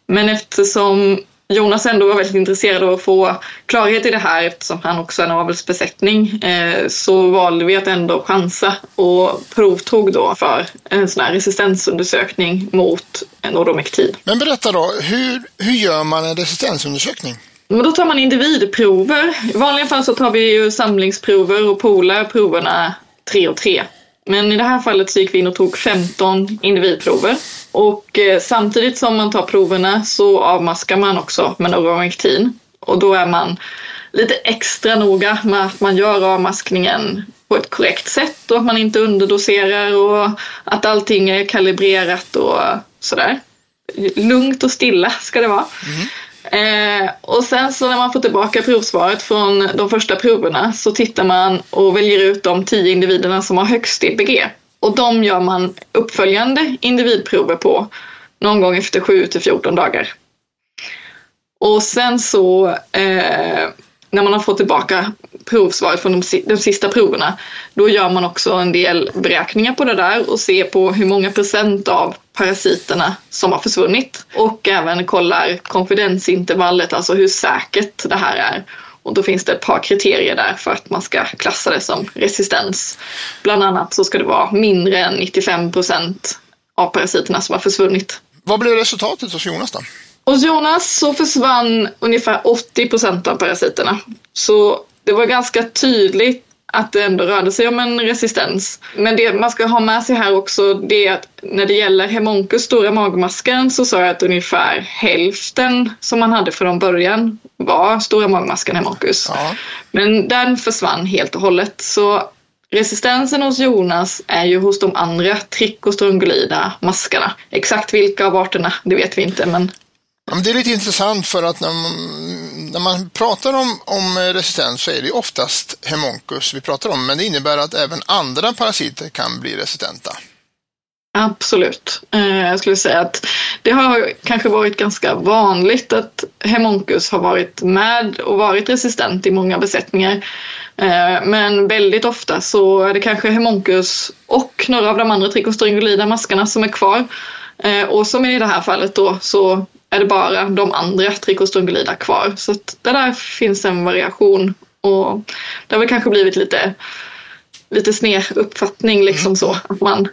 Men eftersom Jonas ändå var väldigt intresserad av att få klarhet i det här eftersom han också är en avelsbesättning eh, så valde vi att ändå chansa och provtog då för en sån här resistensundersökning mot en odomektin. Men berätta då, hur, hur gör man en resistensundersökning? Men då tar man individprover. I vanliga fall så tar vi ju samlingsprover och polar proverna tre och tre. Men i det här fallet så gick vi in och tog 15 individprover. Och eh, samtidigt som man tar proverna så avmaskar man också med Noromectin. Och då är man lite extra noga med att man gör avmaskningen på ett korrekt sätt och att man inte underdoserar och att allting är kalibrerat och sådär. Lugnt och stilla ska det vara. Mm. Eh, och sen så när man får tillbaka provsvaret från de första proverna så tittar man och väljer ut de tio individerna som har högst EPG. Och de gör man uppföljande individprover på någon gång efter 7 till 14 dagar. Och sen så eh, när man har fått tillbaka provsvaret från de, de sista proverna, då gör man också en del beräkningar på det där och ser på hur många procent av parasiterna som har försvunnit och även kollar konfidensintervallet, alltså hur säkert det här är. Och då finns det ett par kriterier där för att man ska klassa det som resistens. Bland annat så ska det vara mindre än 95 procent av parasiterna som har försvunnit. Vad blev resultatet hos Jonas då? Hos Jonas så försvann ungefär 80 procent av parasiterna. Så det var ganska tydligt att det ändå rörde sig om en resistens. Men det man ska ha med sig här också det är att när det gäller Hemoncus stora magmasken så sa jag att ungefär hälften som man hade från början var stora magmasken Hemoncus. Ja. Men den försvann helt och hållet. Så Resistensen hos Jonas är ju hos de andra trichostrongolida maskarna. Exakt vilka av arterna, det vet vi inte, men det är lite intressant för att när man, när man pratar om, om eh, resistens så är det oftast hemoncus vi pratar om, men det innebär att även andra parasiter kan bli resistenta. Absolut. Eh, jag skulle säga att det har kanske varit ganska vanligt att hemoncus har varit med och varit resistent i många besättningar. Eh, men väldigt ofta så är det kanske hemoncus och några av de andra trichostrongolida maskarna som är kvar. Och som i det här fallet då så är det bara de andra trichostrongolida kvar. Så att det där finns en variation och det har väl kanske blivit lite, lite sned uppfattning liksom mm. så att man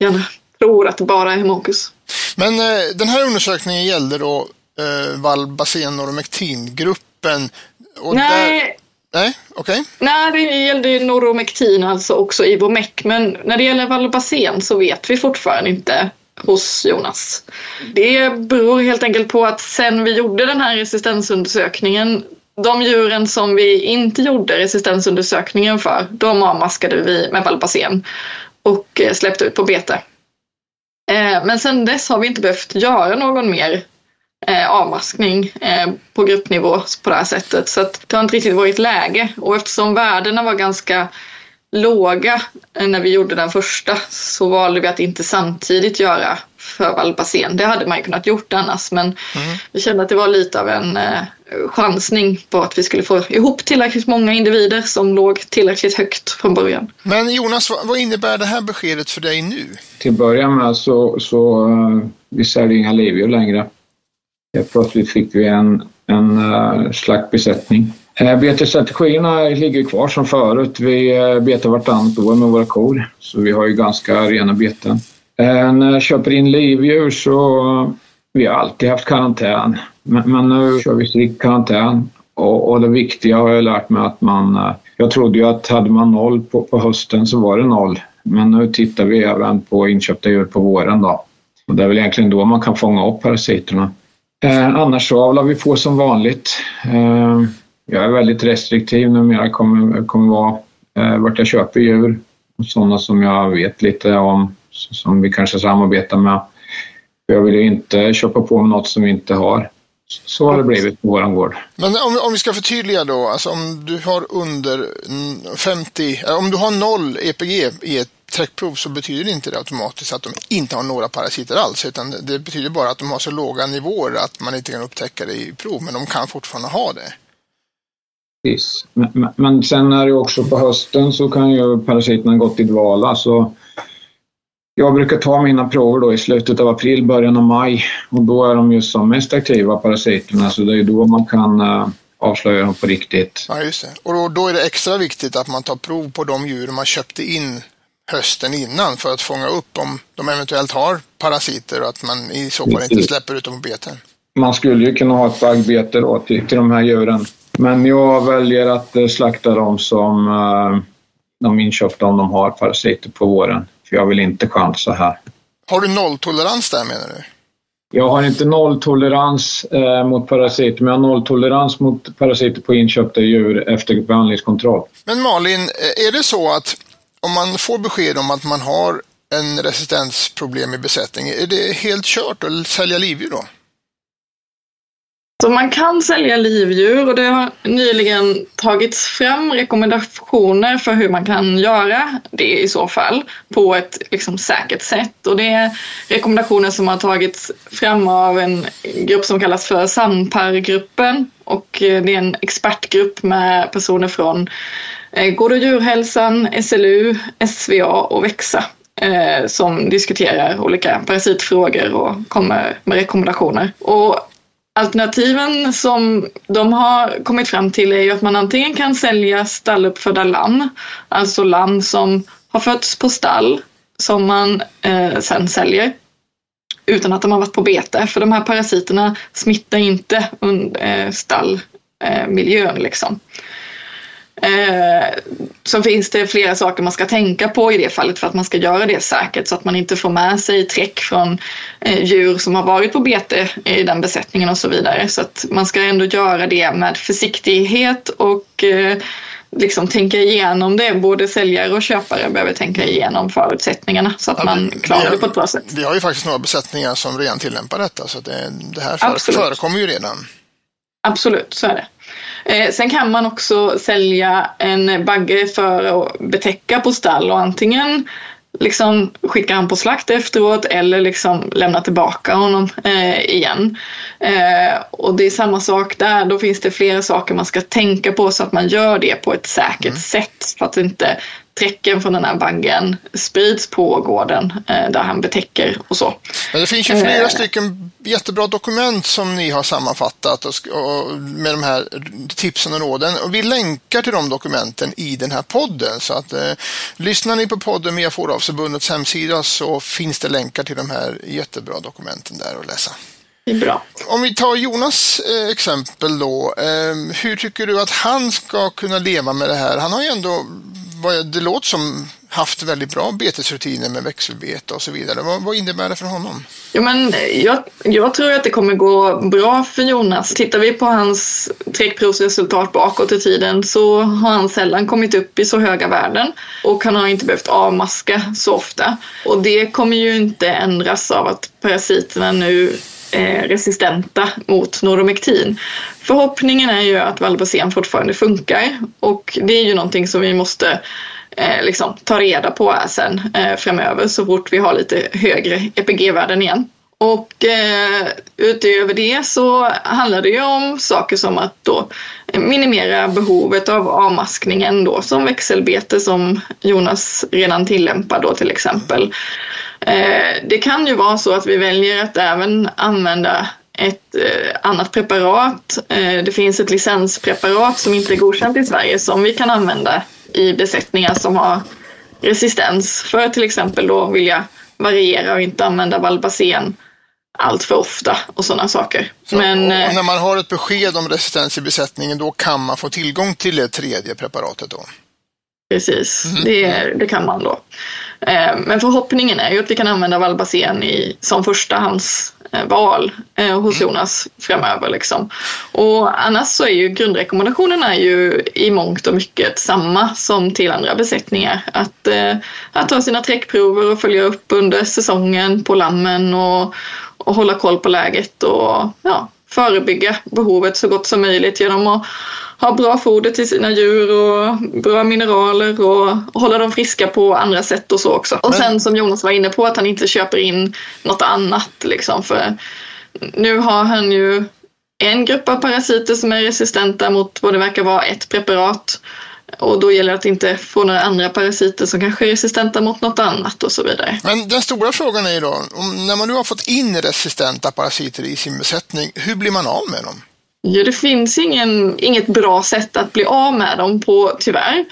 gärna tror att det bara är hemoncus. Men eh, den här undersökningen gällde då eh, valbasen noromektin-gruppen. Nej, Nej, okej. Okay. Nej, det gällde ju noromektin, alltså också Ivomec. Men när det gäller valbasen så vet vi fortfarande inte hos Jonas. Det beror helt enkelt på att sen vi gjorde den här resistensundersökningen de djuren som vi inte gjorde resistensundersökningen för, de avmaskade vi med Valpacen och eh, släppte ut på bete. Eh, men sen dess har vi inte behövt göra någon mer eh, avmaskning på gruppnivå på det här sättet. Så att det har inte riktigt varit läge och eftersom värdena var ganska låga när vi gjorde den första så valde vi att inte samtidigt göra för Valpacen. Det hade man ju kunnat gjort annars men mm. vi kände att det var lite av en eh, chansning på att vi skulle få ihop tillräckligt många individer som låg tillräckligt högt från början. Men Jonas, vad innebär det här beskedet för dig nu? Till att börja med så, så uh, vi säljer inga livdjur längre. Helt plötsligt fick vi en, en uh, slaktbesättning. Eh, Betesstrategierna ligger kvar som förut. Vi eh, betar vartannat år med våra kor, så vi har ju ganska rena beten. Eh, när jag köper in livdjur så vi har alltid haft karantän, men, men nu kör vi strikt karantän. Och, och, det viktiga har jag lärt mig att man... Jag trodde ju att hade man noll på, på hösten så var det noll. Men nu tittar vi även på inköpta djur på våren då. Och det är väl egentligen då man kan fånga upp parasiterna. Eh, annars så avlar vi på som vanligt. Eh, jag är väldigt restriktiv numera, kommer, kommer vara eh, vart jag köper djur. Sådana som jag vet lite om, som vi kanske samarbetar med. Jag vill ju inte köpa på mig något som vi inte har. Så har det blivit på vår gård. Men om, om vi ska förtydliga då, alltså om du har under 50, om du har noll EPG i ett träckprov så betyder inte det automatiskt att de inte har några parasiter alls, utan det betyder bara att de har så låga nivåer att man inte kan upptäcka det i prov, men de kan fortfarande ha det. Precis. Men, men sen är det också på hösten så kan ju parasiterna gått i dvala, så jag brukar ta mina prover då i slutet av april, början av maj och då är de ju som mest aktiva parasiterna så det är då man kan uh, avslöja dem på riktigt. Ja, just det. Och då, då, är det extra viktigt att man tar prov på de djur man köpte in hösten innan för att fånga upp om de eventuellt har parasiter och att man i så fall inte släpper ut dem på beten. Man skulle ju kunna ha ett baggbete då till, till de här djuren. Men jag väljer att uh, slakta dem som uh, de inköpta om de har parasiter på våren. För jag vill inte chansa här. Har du nolltolerans där menar du? Jag har inte nolltolerans eh, mot parasiter, men jag har nolltolerans mot parasiter på inköpta djur efter behandlingskontroll. Men Malin, eh, är det så att om man får besked om att man har en resistensproblem i besättningen, är det helt kört att sälja livdjur då? Så man kan sälja livdjur och det har nyligen tagits fram rekommendationer för hur man kan göra det i så fall på ett liksom säkert sätt. Och det är rekommendationer som har tagits fram av en grupp som kallas för Sampargruppen och eh, det är en expertgrupp med personer från eh, Gård och djurhälsan, SLU, SVA och Växa eh, som diskuterar olika parasitfrågor och kommer med rekommendationer. Och Alternativen som de har kommit fram till är ju att man antingen kan sälja stalluppfödda lamm, alltså lamm som har fötts på stall som man eh, sen säljer utan att de har varit på bete. För de här parasiterna smittar inte eh, stallmiljön. Liksom. Eh, liksom. Så finns det flera saker man ska tänka på i det fallet för att man ska göra det säkert så att man inte får med sig träck från eh, djur som har varit på bete i den besättningen och så vidare. Så att man ska ändå göra det med försiktighet och eh, liksom tänka igenom det. Både säljare och köpare behöver tänka igenom förutsättningarna så att ja, man klarar det på ett bra sätt. Vi har ju faktiskt några besättningar som redan tillämpar detta så det, det här förekommer ju redan. Absolut, så är det. Eh, sen kan man också sälja en bagge för att betäcka på stall och antingen liksom skicka han på slakt efteråt eller liksom lämna tillbaka honom eh, igen. Eh, och det är samma sak där, då finns det flera saker man ska tänka på så att man gör det på ett säkert mm. sätt för att inte träcken från den här baggen sprids på gården eh, där han betäcker och så. Men det finns ju flera eh. stycken jättebra dokument som ni har sammanfattat och, och, med de här tipsen och råden. Och vi länkar till de dokumenten i den här podden. Så att eh, lyssnar ni på podden via Fåravsförbundets hemsida så finns det länkar till de här jättebra dokumenten där att läsa. Det är bra. Om vi tar Jonas eh, exempel då. Eh, hur tycker du att han ska kunna leva med det här? Han har ju ändå det låter som haft väldigt bra betesrutiner med växelbete och så vidare. Vad, vad innebär det för honom? Jo, men jag, jag tror att det kommer gå bra för Jonas. Tittar vi på hans träckprovsresultat bakåt i tiden så har han sällan kommit upp i så höga värden och han har inte behövt avmaska så ofta. Och det kommer ju inte ändras av att parasiterna nu Eh, resistenta mot Noromectin. Förhoppningen är ju att Valbacen fortfarande funkar och det är ju någonting som vi måste eh, liksom, ta reda på sen eh, framöver så fort vi har lite högre EPG-värden igen. Och eh, utöver det så handlar det ju om saker som att då minimera behovet av avmaskningen då som växelbete som Jonas redan tillämpar då till exempel. Eh, det kan ju vara så att vi väljer att även använda ett eh, annat preparat. Eh, det finns ett licenspreparat som inte är godkänt i Sverige som vi kan använda i besättningar som har resistens för att till exempel då vilja variera och inte använda valbasen allt för ofta och sådana saker. Så, Men, när man har ett besked om resistens i besättningen då kan man få tillgång till det tredje preparatet då? Precis, mm. det, det, kan man då. Eh, men förhoppningen är ju att vi kan använda Valbasen i, som förstahandsval eh, hos mm. Jonas framöver. Liksom. Och annars så är ju grundrekommendationerna ju i mångt och mycket samma som till andra besättningar. Att, eh, att ta sina träckprover och följa upp under säsongen på lammen och, och hålla koll på läget och ja, förebygga behovet så gott som möjligt genom att ha bra foder till sina djur och bra mineraler och hålla dem friska på andra sätt och så också. Och sen som Jonas var inne på att han inte köper in något annat liksom för nu har han ju en grupp av parasiter som är resistenta mot vad det verkar vara ett preparat. Och då gäller det att inte få några andra parasiter som kanske är resistenta mot något annat och så vidare. Men den stora frågan är ju då, när man nu har fått in resistenta parasiter i sin besättning, hur blir man av med dem? Ja, det finns ingen, inget bra sätt att bli av med dem på, tyvärr.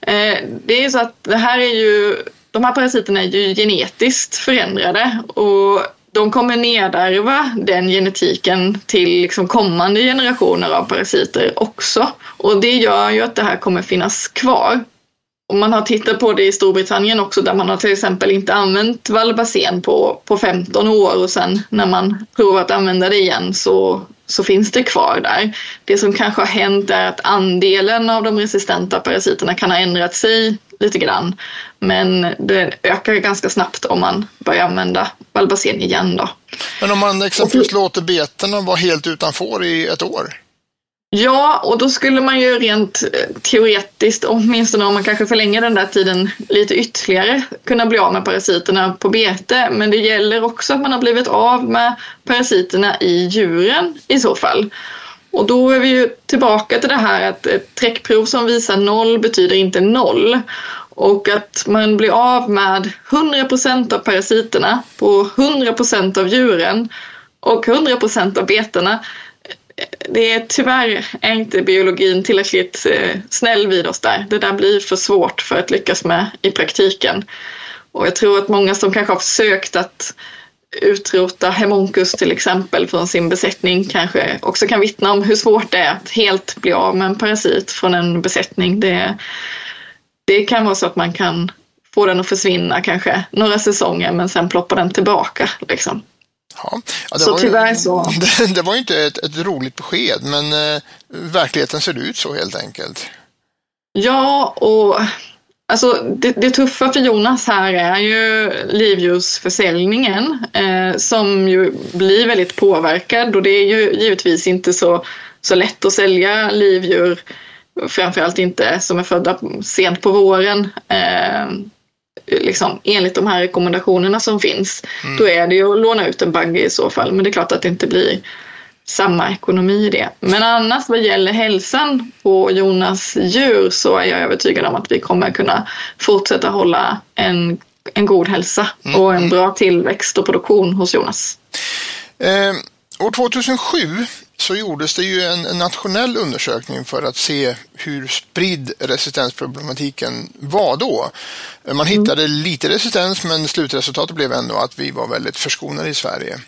Eh, det är så att det här är ju, de här parasiterna är ju genetiskt förändrade och de kommer nedärva den genetiken till liksom kommande generationer av parasiter också. Och det gör ju att det här kommer finnas kvar. Och man har tittat på det i Storbritannien också där man har till exempel inte använt valbasen på, på 15 år och sen när man provar att använda det igen så så finns det kvar där. Det som kanske har hänt är att andelen av de resistenta parasiterna kan ha ändrat sig lite grann. Men det ökar ganska snabbt om man börjar använda valbasen igen. Då. Men om man exempelvis låter betorna vara helt utanför i ett år? Ja, och då skulle man ju rent eh, teoretiskt, åtminstone om man kanske förlänger den där tiden lite ytterligare, kunna bli av med parasiterna på bete. Men det gäller också att man har blivit av med parasiterna i djuren i så fall. Och då är vi ju tillbaka till det här att ett träckprov som visar noll betyder inte noll. Och att man blir av med 100% av parasiterna på 100% av djuren och 100% av betena det är tyvärr är inte biologin tillräckligt eh, snäll vid oss där. Det där blir för svårt för att lyckas med i praktiken. Och jag tror att många som kanske har försökt att utrota hemoncus till exempel från sin besättning kanske också kan vittna om hur svårt det är att helt bli av med en parasit från en besättning. Det, det kan vara så att man kan få den att försvinna kanske några säsonger men sen ploppar den tillbaka. Liksom. Ja. Ja, så tyvärr så. Det, det, var ju inte ett, ett roligt besked, men eh, verkligheten ser ut så helt enkelt. Ja, och alltså, det, det tuffa för Jonas här är ju livdjursförsäljningen eh, som ju blir väldigt påverkad och det är ju givetvis inte så, så lätt att sälja livdjur, framförallt inte som är födda sent på våren. Eh, liksom, enligt de här rekommendationerna som finns, mm. då är det ju att låna ut en buggy i så fall. Men det är klart att det inte blir samma ekonomi i det. Men annars vad gäller hälsan på Jonas djur så är jag övertygad om att vi kommer kunna fortsätta hålla en, en god hälsa mm. och en bra tillväxt och produktion hos Jonas. Eh, år 2007 så gjordes det ju en, nationell undersökning för att se hur spridd resistensproblematiken var då. Man mm. hittade mm. lite resistens men slutresultatet blev ändå att vi var väldigt förskonade i Sverige.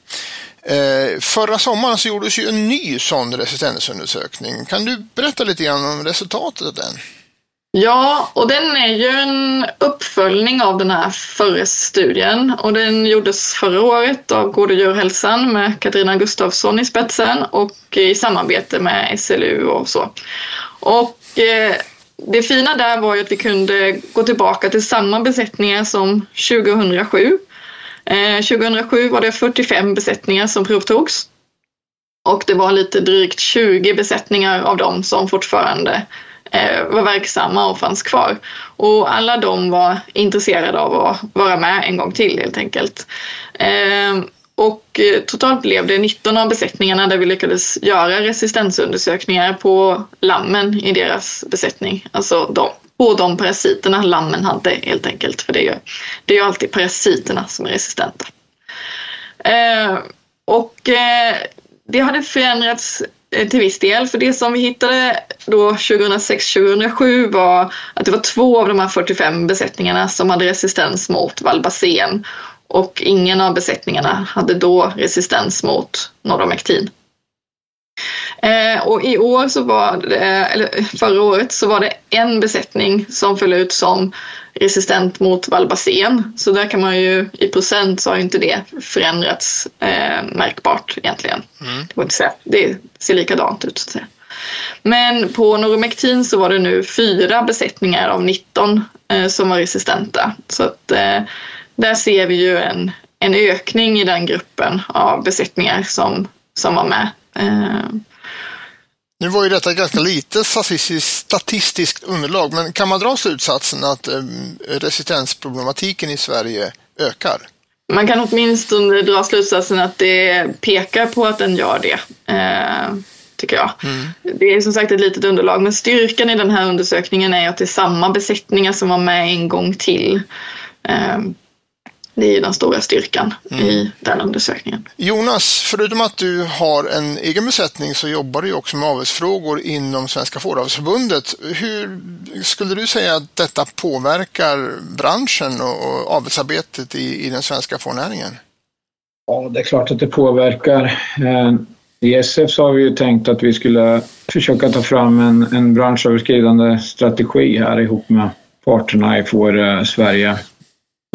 Eh, förra sommaren så gjordes ju en ny sån resistensundersökning. Kan du berätta lite grann om resultatet av den? Ja, och den är ju en uppföljning av den här förra studien och den gjordes förra året av Gård och djurhälsan med Katarina Gustafsson i spetsen och i samarbete med SLU och så. Och eh, det fina där var ju att vi kunde gå tillbaka till samma besättningar som 2007. Eh, 2007 var det 45 besättningar som provtogs och det var lite drygt 20 besättningar av dem som fortfarande Eh, var verksamma och fanns kvar. Och alla de var intresserade av att vara med en gång till helt enkelt. Ehm, eh, och totalt blev det 19 av besättningarna där vi lyckades göra resistensundersökningar på lammen i deras besättning. Alltså de, på de parasiterna lammen hade helt enkelt. För det är ju, det är ju alltid parasiterna som är resistenta. Eh, och eh, det hade förändrats eh, till viss del. För det som vi hittade då 2006-2007 var att det var två av de här 45 besättningarna som hade resistens mot valbasen och ingen av besättningarna hade då resistens mot Nordomectin. Eh, och i år så var det, eller förra året så var det en besättning som föll ut som resistent mot valbasen. Så där kan man ju i procent så har inte det förändrats eh, märkbart egentligen. Mm. Det, det ser likadant ut så att säga. Men på Noromectin så var det nu fyra besättningar av 19 eh, som var resistenta. Så att eh, där ser vi ju en, en ökning i den gruppen av besättningar som, som var med. Eh, nu var ju detta ganska lite statistiskt underlag, men kan man dra slutsatsen att resistensproblematiken i Sverige ökar? Man kan åtminstone dra slutsatsen att det pekar på att den gör det, tycker jag. Mm. Det är som sagt ett litet underlag, men styrkan i den här undersökningen är att det är samma besättningar som var med en gång till. Eh, det är ju den stora styrkan mm. i den undersökningen. Jonas, förutom att du har en egen besättning så jobbar du också med avelsfrågor inom Svenska Fåravelsförbundet. Hur skulle du säga att detta påverkar branschen och avelsarbetet i, i den svenska fårnäringen? Ja, det är klart att det påverkar. I SF så har vi ju tänkt att vi skulle försöka ta fram en, en branschöverskridande strategi här ihop med parterna i Får eh, Sverige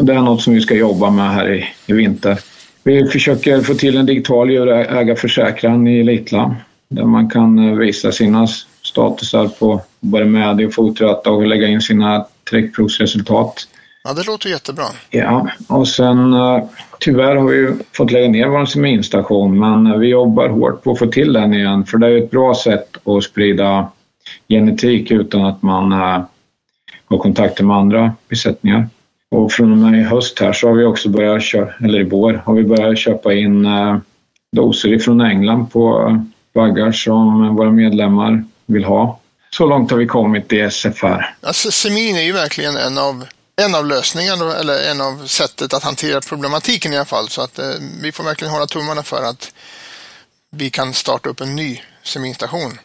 det är något som vi ska jobba med här i, i vinter. Vi försöker få till en digital djurägarförsäkran i Elitland, där man kan eh, visa sina statusar på både med och fotröta och lägga in sina träckprovsresultat. Ja, det låter jättebra. Ja, och sen eh, tyvärr har vi fått lägga ner vår seminstation men eh, vi jobbar hårt på att få till den igen för det är ett bra sätt att sprida genetik utan att man har kontakter med andra besättningar. Och från och med i höst här så har vi också börjat köra, eller i vår, har vi börjat köpa in eh, doser ifrån England på baggar som våra medlemmar vill ha. Så långt har vi kommit i SFR. Alltså, semin är ju verkligen en av, en av lösningarna, eller en av sättet att hantera problematiken i alla fall. Så att eh, vi får verkligen hålla tummarna för att vi kan starta upp en ny seminstation.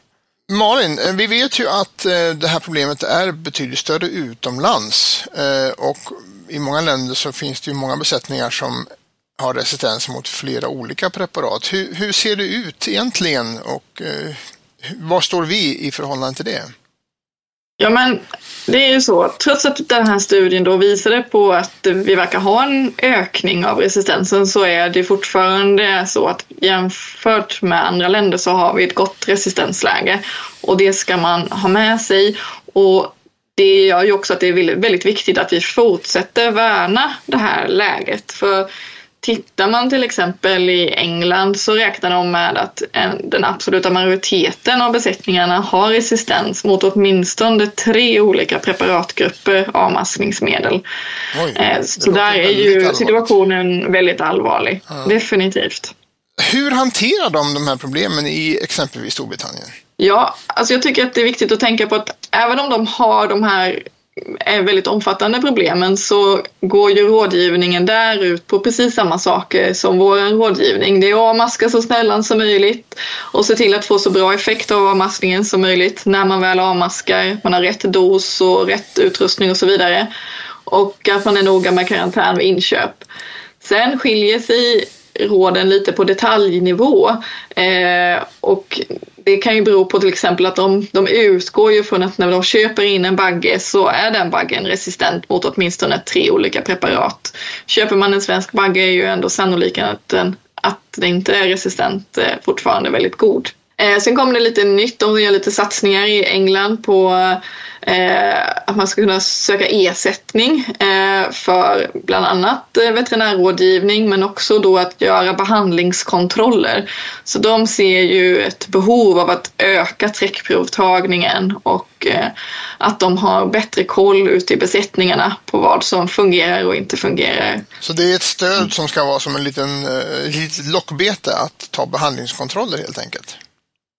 Malin, eh, vi vet ju att eh, det här problemet är betydligt större utomlands eh, och i många länder så finns det ju många besättningar som har resistens mot flera olika preparat. Hur, hur ser det ut egentligen och eh, var står vi i förhållande till det? Ja, men det är ju så. Trots att den här studien då visade på att vi verkar ha en ökning av resistensen så är det fortfarande så att jämfört med andra länder så har vi ett gott resistensläge och det ska man ha med sig. Och det gör ju också att det är väldigt viktigt att vi fortsätter värna det här läget. För tittar man till exempel i England så räknar de med att en, den absoluta majoriteten av besättningarna har resistens mot åtminstone tre olika preparatgrupper avmaskningsmedel. Oj, eh, så där är ju situationen väldigt allvarlig. Ja. Definitivt. Hur hanterar de de här problemen i exempelvis Storbritannien? Ja, alltså jag tycker att det är viktigt att tänka på att även om de har de här är väldigt omfattande problemen så går ju rådgivningen där ut på precis samma saker som vår rådgivning. Det är att avmaska så sällan som möjligt och se till att få så bra effekt av avmaskningen som möjligt när man väl avmaskar. Man har rätt dos och rätt utrustning och så vidare. Och att man är noga med karantän vid inköp. Sen skiljer sig råden lite på detaljnivå. Eh, och det kan ju bero på till exempel att de, de utgår ju från att när de köper in en bagge så är den baggen resistent mot åtminstone tre olika preparat. Köper man en svensk bagge är ju ändå sannolikheten att den, att inte är resistent eh, fortfarande väldigt god. Eh, sen kommer det lite nytt, de gör lite satsningar i England på eh, att man ska kunna söka ersättning eh, för bland annat eh, veterinärrådgivning men också då att göra behandlingskontroller. Så de ser ju ett behov av att öka träckprovtagningen och eh, att de har bättre koll ute i besättningarna på vad som fungerar och inte fungerar. Så det är ett stöd som ska vara som en liten eh, litet lockbete att ta behandlingskontroller helt enkelt?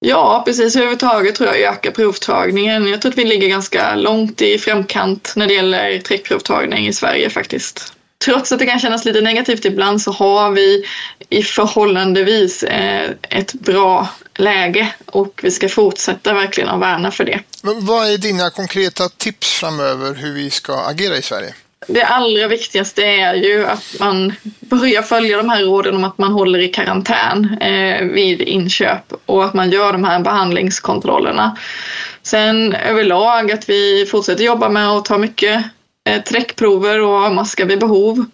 Ja, precis. Överhuvudtaget tror jag ökar provtagningen. Jag tror att vi ligger ganska långt i framkant när det gäller träckprovtagning i Sverige faktiskt. Trots att det kan kännas lite negativt ibland så har vi i förhållandevis eh, ett bra läge och vi ska fortsätta verkligen att värna för det. Men vad är dina konkreta tips framöver hur vi ska agera i Sverige? Det allra viktigaste är ju att man börjar följa de här råden om att man håller i karantän eh, vid inköp och att man gör de här behandlingskontrollerna. Sen överlag att vi fortsätter jobba med att ta mycket eh, träckprover och avmaska vid behov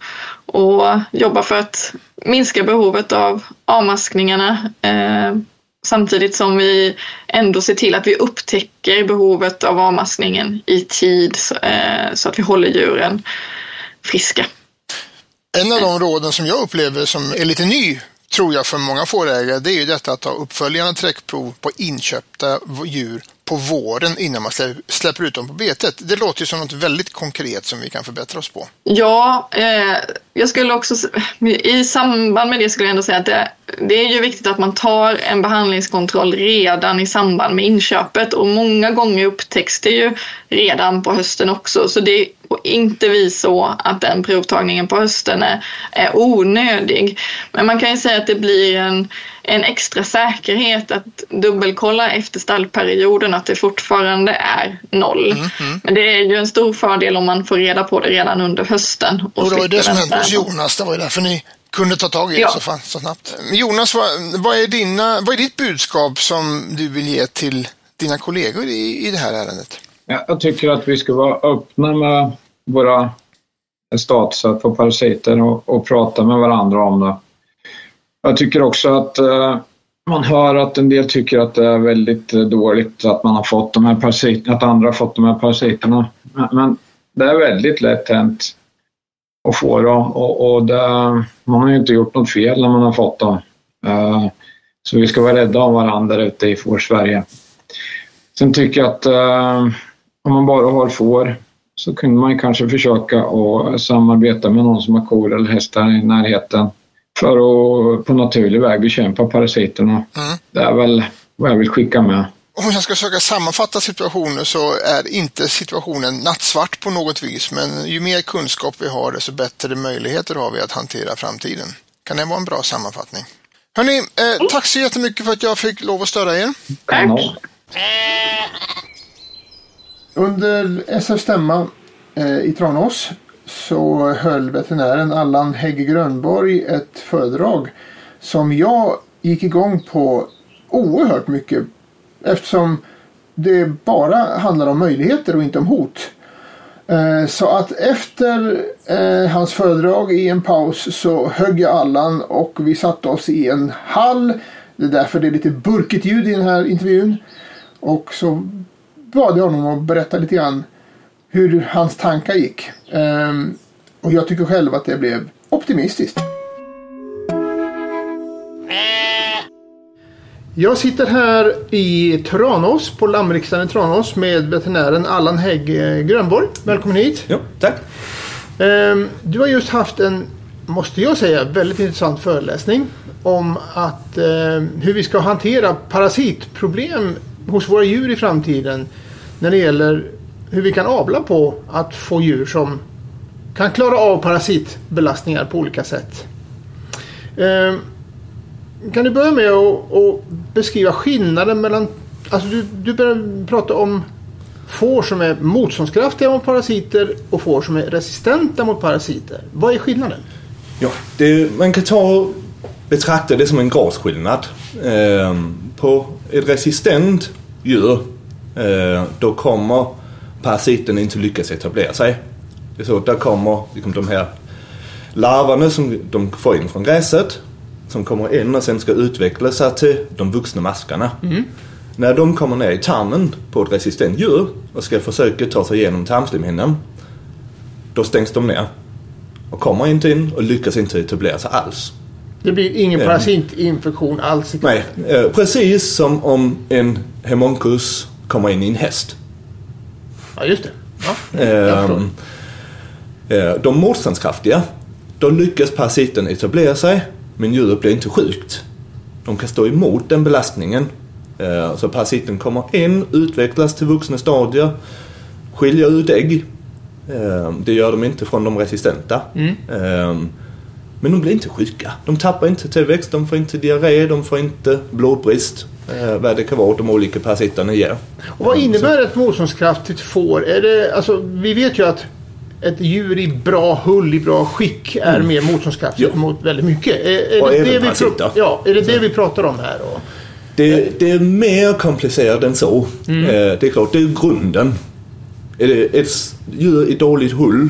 och jobba för att minska behovet av avmaskningarna eh, Samtidigt som vi ändå ser till att vi upptäcker behovet av avmaskningen i tid eh, så att vi håller djuren friska. En av de råden som jag upplever som är lite ny, tror jag, för många fårägare, det är ju detta att ta uppföljande träckprov på inköpta djur på våren innan man släpper ut dem på betet. Det låter ju som något väldigt konkret som vi kan förbättra oss på. Ja, eh, jag skulle också i samband med det skulle jag ändå säga att det, det, är ju viktigt att man tar en behandlingskontroll redan i samband med inköpet och många gånger upptäcks det ju redan på hösten också så det är inte vi så att den provtagningen på hösten är, är onödig. Men man kan ju säga att det blir en en extra säkerhet att dubbelkolla efter stallperioden att det fortfarande är noll. Mm, mm. Men det är ju en stor fördel om man får reda på det redan under hösten. Och, och det var det som hände hos Jonas, det var ju därför ni kunde ta tag i ja. det så, så snabbt. Jonas, vad, vad, är dina, vad är ditt budskap som du vill ge till dina kollegor i, i det här ärendet? Jag tycker att vi ska vara öppna med våra statusar på parasiter och, och prata med varandra om det. Jag tycker också att eh, man hör att en del tycker att det är väldigt eh, dåligt att man har fått de här parasiterna, att andra har fått de här parasiterna. Men det är väldigt lätt hänt att få dem och, och det, man har ju inte gjort något fel när man har fått dem. Eh, så vi ska vara rädda om varandra ute i får-Sverige. Sen tycker jag att om man bara har får så kunde man kanske försöka att samarbeta med någon som har kor eller hästar i närheten för att på naturlig väg bekämpa parasiterna. Mm. Det är väl vad jag vill skicka med. Om jag ska försöka sammanfatta situationen så är inte situationen nattsvart på något vis, men ju mer kunskap vi har desto bättre möjligheter har vi att hantera framtiden. Kan det vara en bra sammanfattning? Hörni, eh, tack så jättemycket för att jag fick lov att störa er. Tack. Under SF stämma eh, i Tranås så höll veterinären Allan Hägg Grönborg ett föredrag som jag gick igång på oerhört mycket eftersom det bara handlar om möjligheter och inte om hot. Eh, så att efter eh, hans föredrag i en paus så högg jag Allan och vi satte oss i en hall. Det är därför det är lite burkigt ljud i den här intervjun. Och så bad jag honom att berätta lite grann hur hans tankar gick. Um, och jag tycker själv att det blev optimistiskt. Jag sitter här i Tranås, på Lammriksdagen i Tranås med veterinären Allan Hägg Grönborg. Välkommen hit! Jo, tack! Um, du har just haft en, måste jag säga, väldigt intressant föreläsning om att, uh, hur vi ska hantera parasitproblem hos våra djur i framtiden när det gäller hur vi kan avla på att få djur som kan klara av parasitbelastningar på olika sätt. Eh, kan du börja med att beskriva skillnaden mellan... Alltså du, du började prata om får som är motståndskraftiga mot parasiter och får som är resistenta mot parasiter. Vad är skillnaden? Ja, det, man kan ta och betrakta det som en gradskillnad. Eh, på ett resistent djur eh, då kommer parasiten inte lyckas etablera sig. Det är så, där kommer liksom, de här larverna som de får in från gräset som kommer in och sen ska utveckla sig till de vuxna maskarna. När de kommer ner i tarmen på ett resistent djur och ska försöka ta sig igenom tarmslimhinnan då stängs de ner och kommer inte in och lyckas inte etablera sig alls. Det blir ingen Ja. parasitinfektion alls. Nej, eh, precis som om en hemonkus kommer in i en häst. Ja, just det. Ja. Ehm, eh, de motståndskraftiga, då lyckas parasiten etablera sig men djuret blir inte sjukt. De kan stå emot den belastningen. Eh, Så parasiten kommer in, utvecklas till vuxna stadier, skiljer ut ägg. Eh, Det gör de inte från de resistenta. Eh, Men de blir inte sjuka. De tappar inte tillväxt, de får inte diarré, de får inte blodbrist. eh, Vad det kan vara de olika parasiterna ger. Och vad innebär ett motståndskraftigt får? Är det, alltså, vi vet ju att ett djur i bra hull, i bra skick är mer motståndskraftigt Mm. Ja. mot väldigt mycket. Är, är, Och det, det, vi ja, är det det vi pratar om här? Då? Det, det är mer komplicerat än så. Eh, Det är klart, det är grunden. Är det ett djur i dåligt hull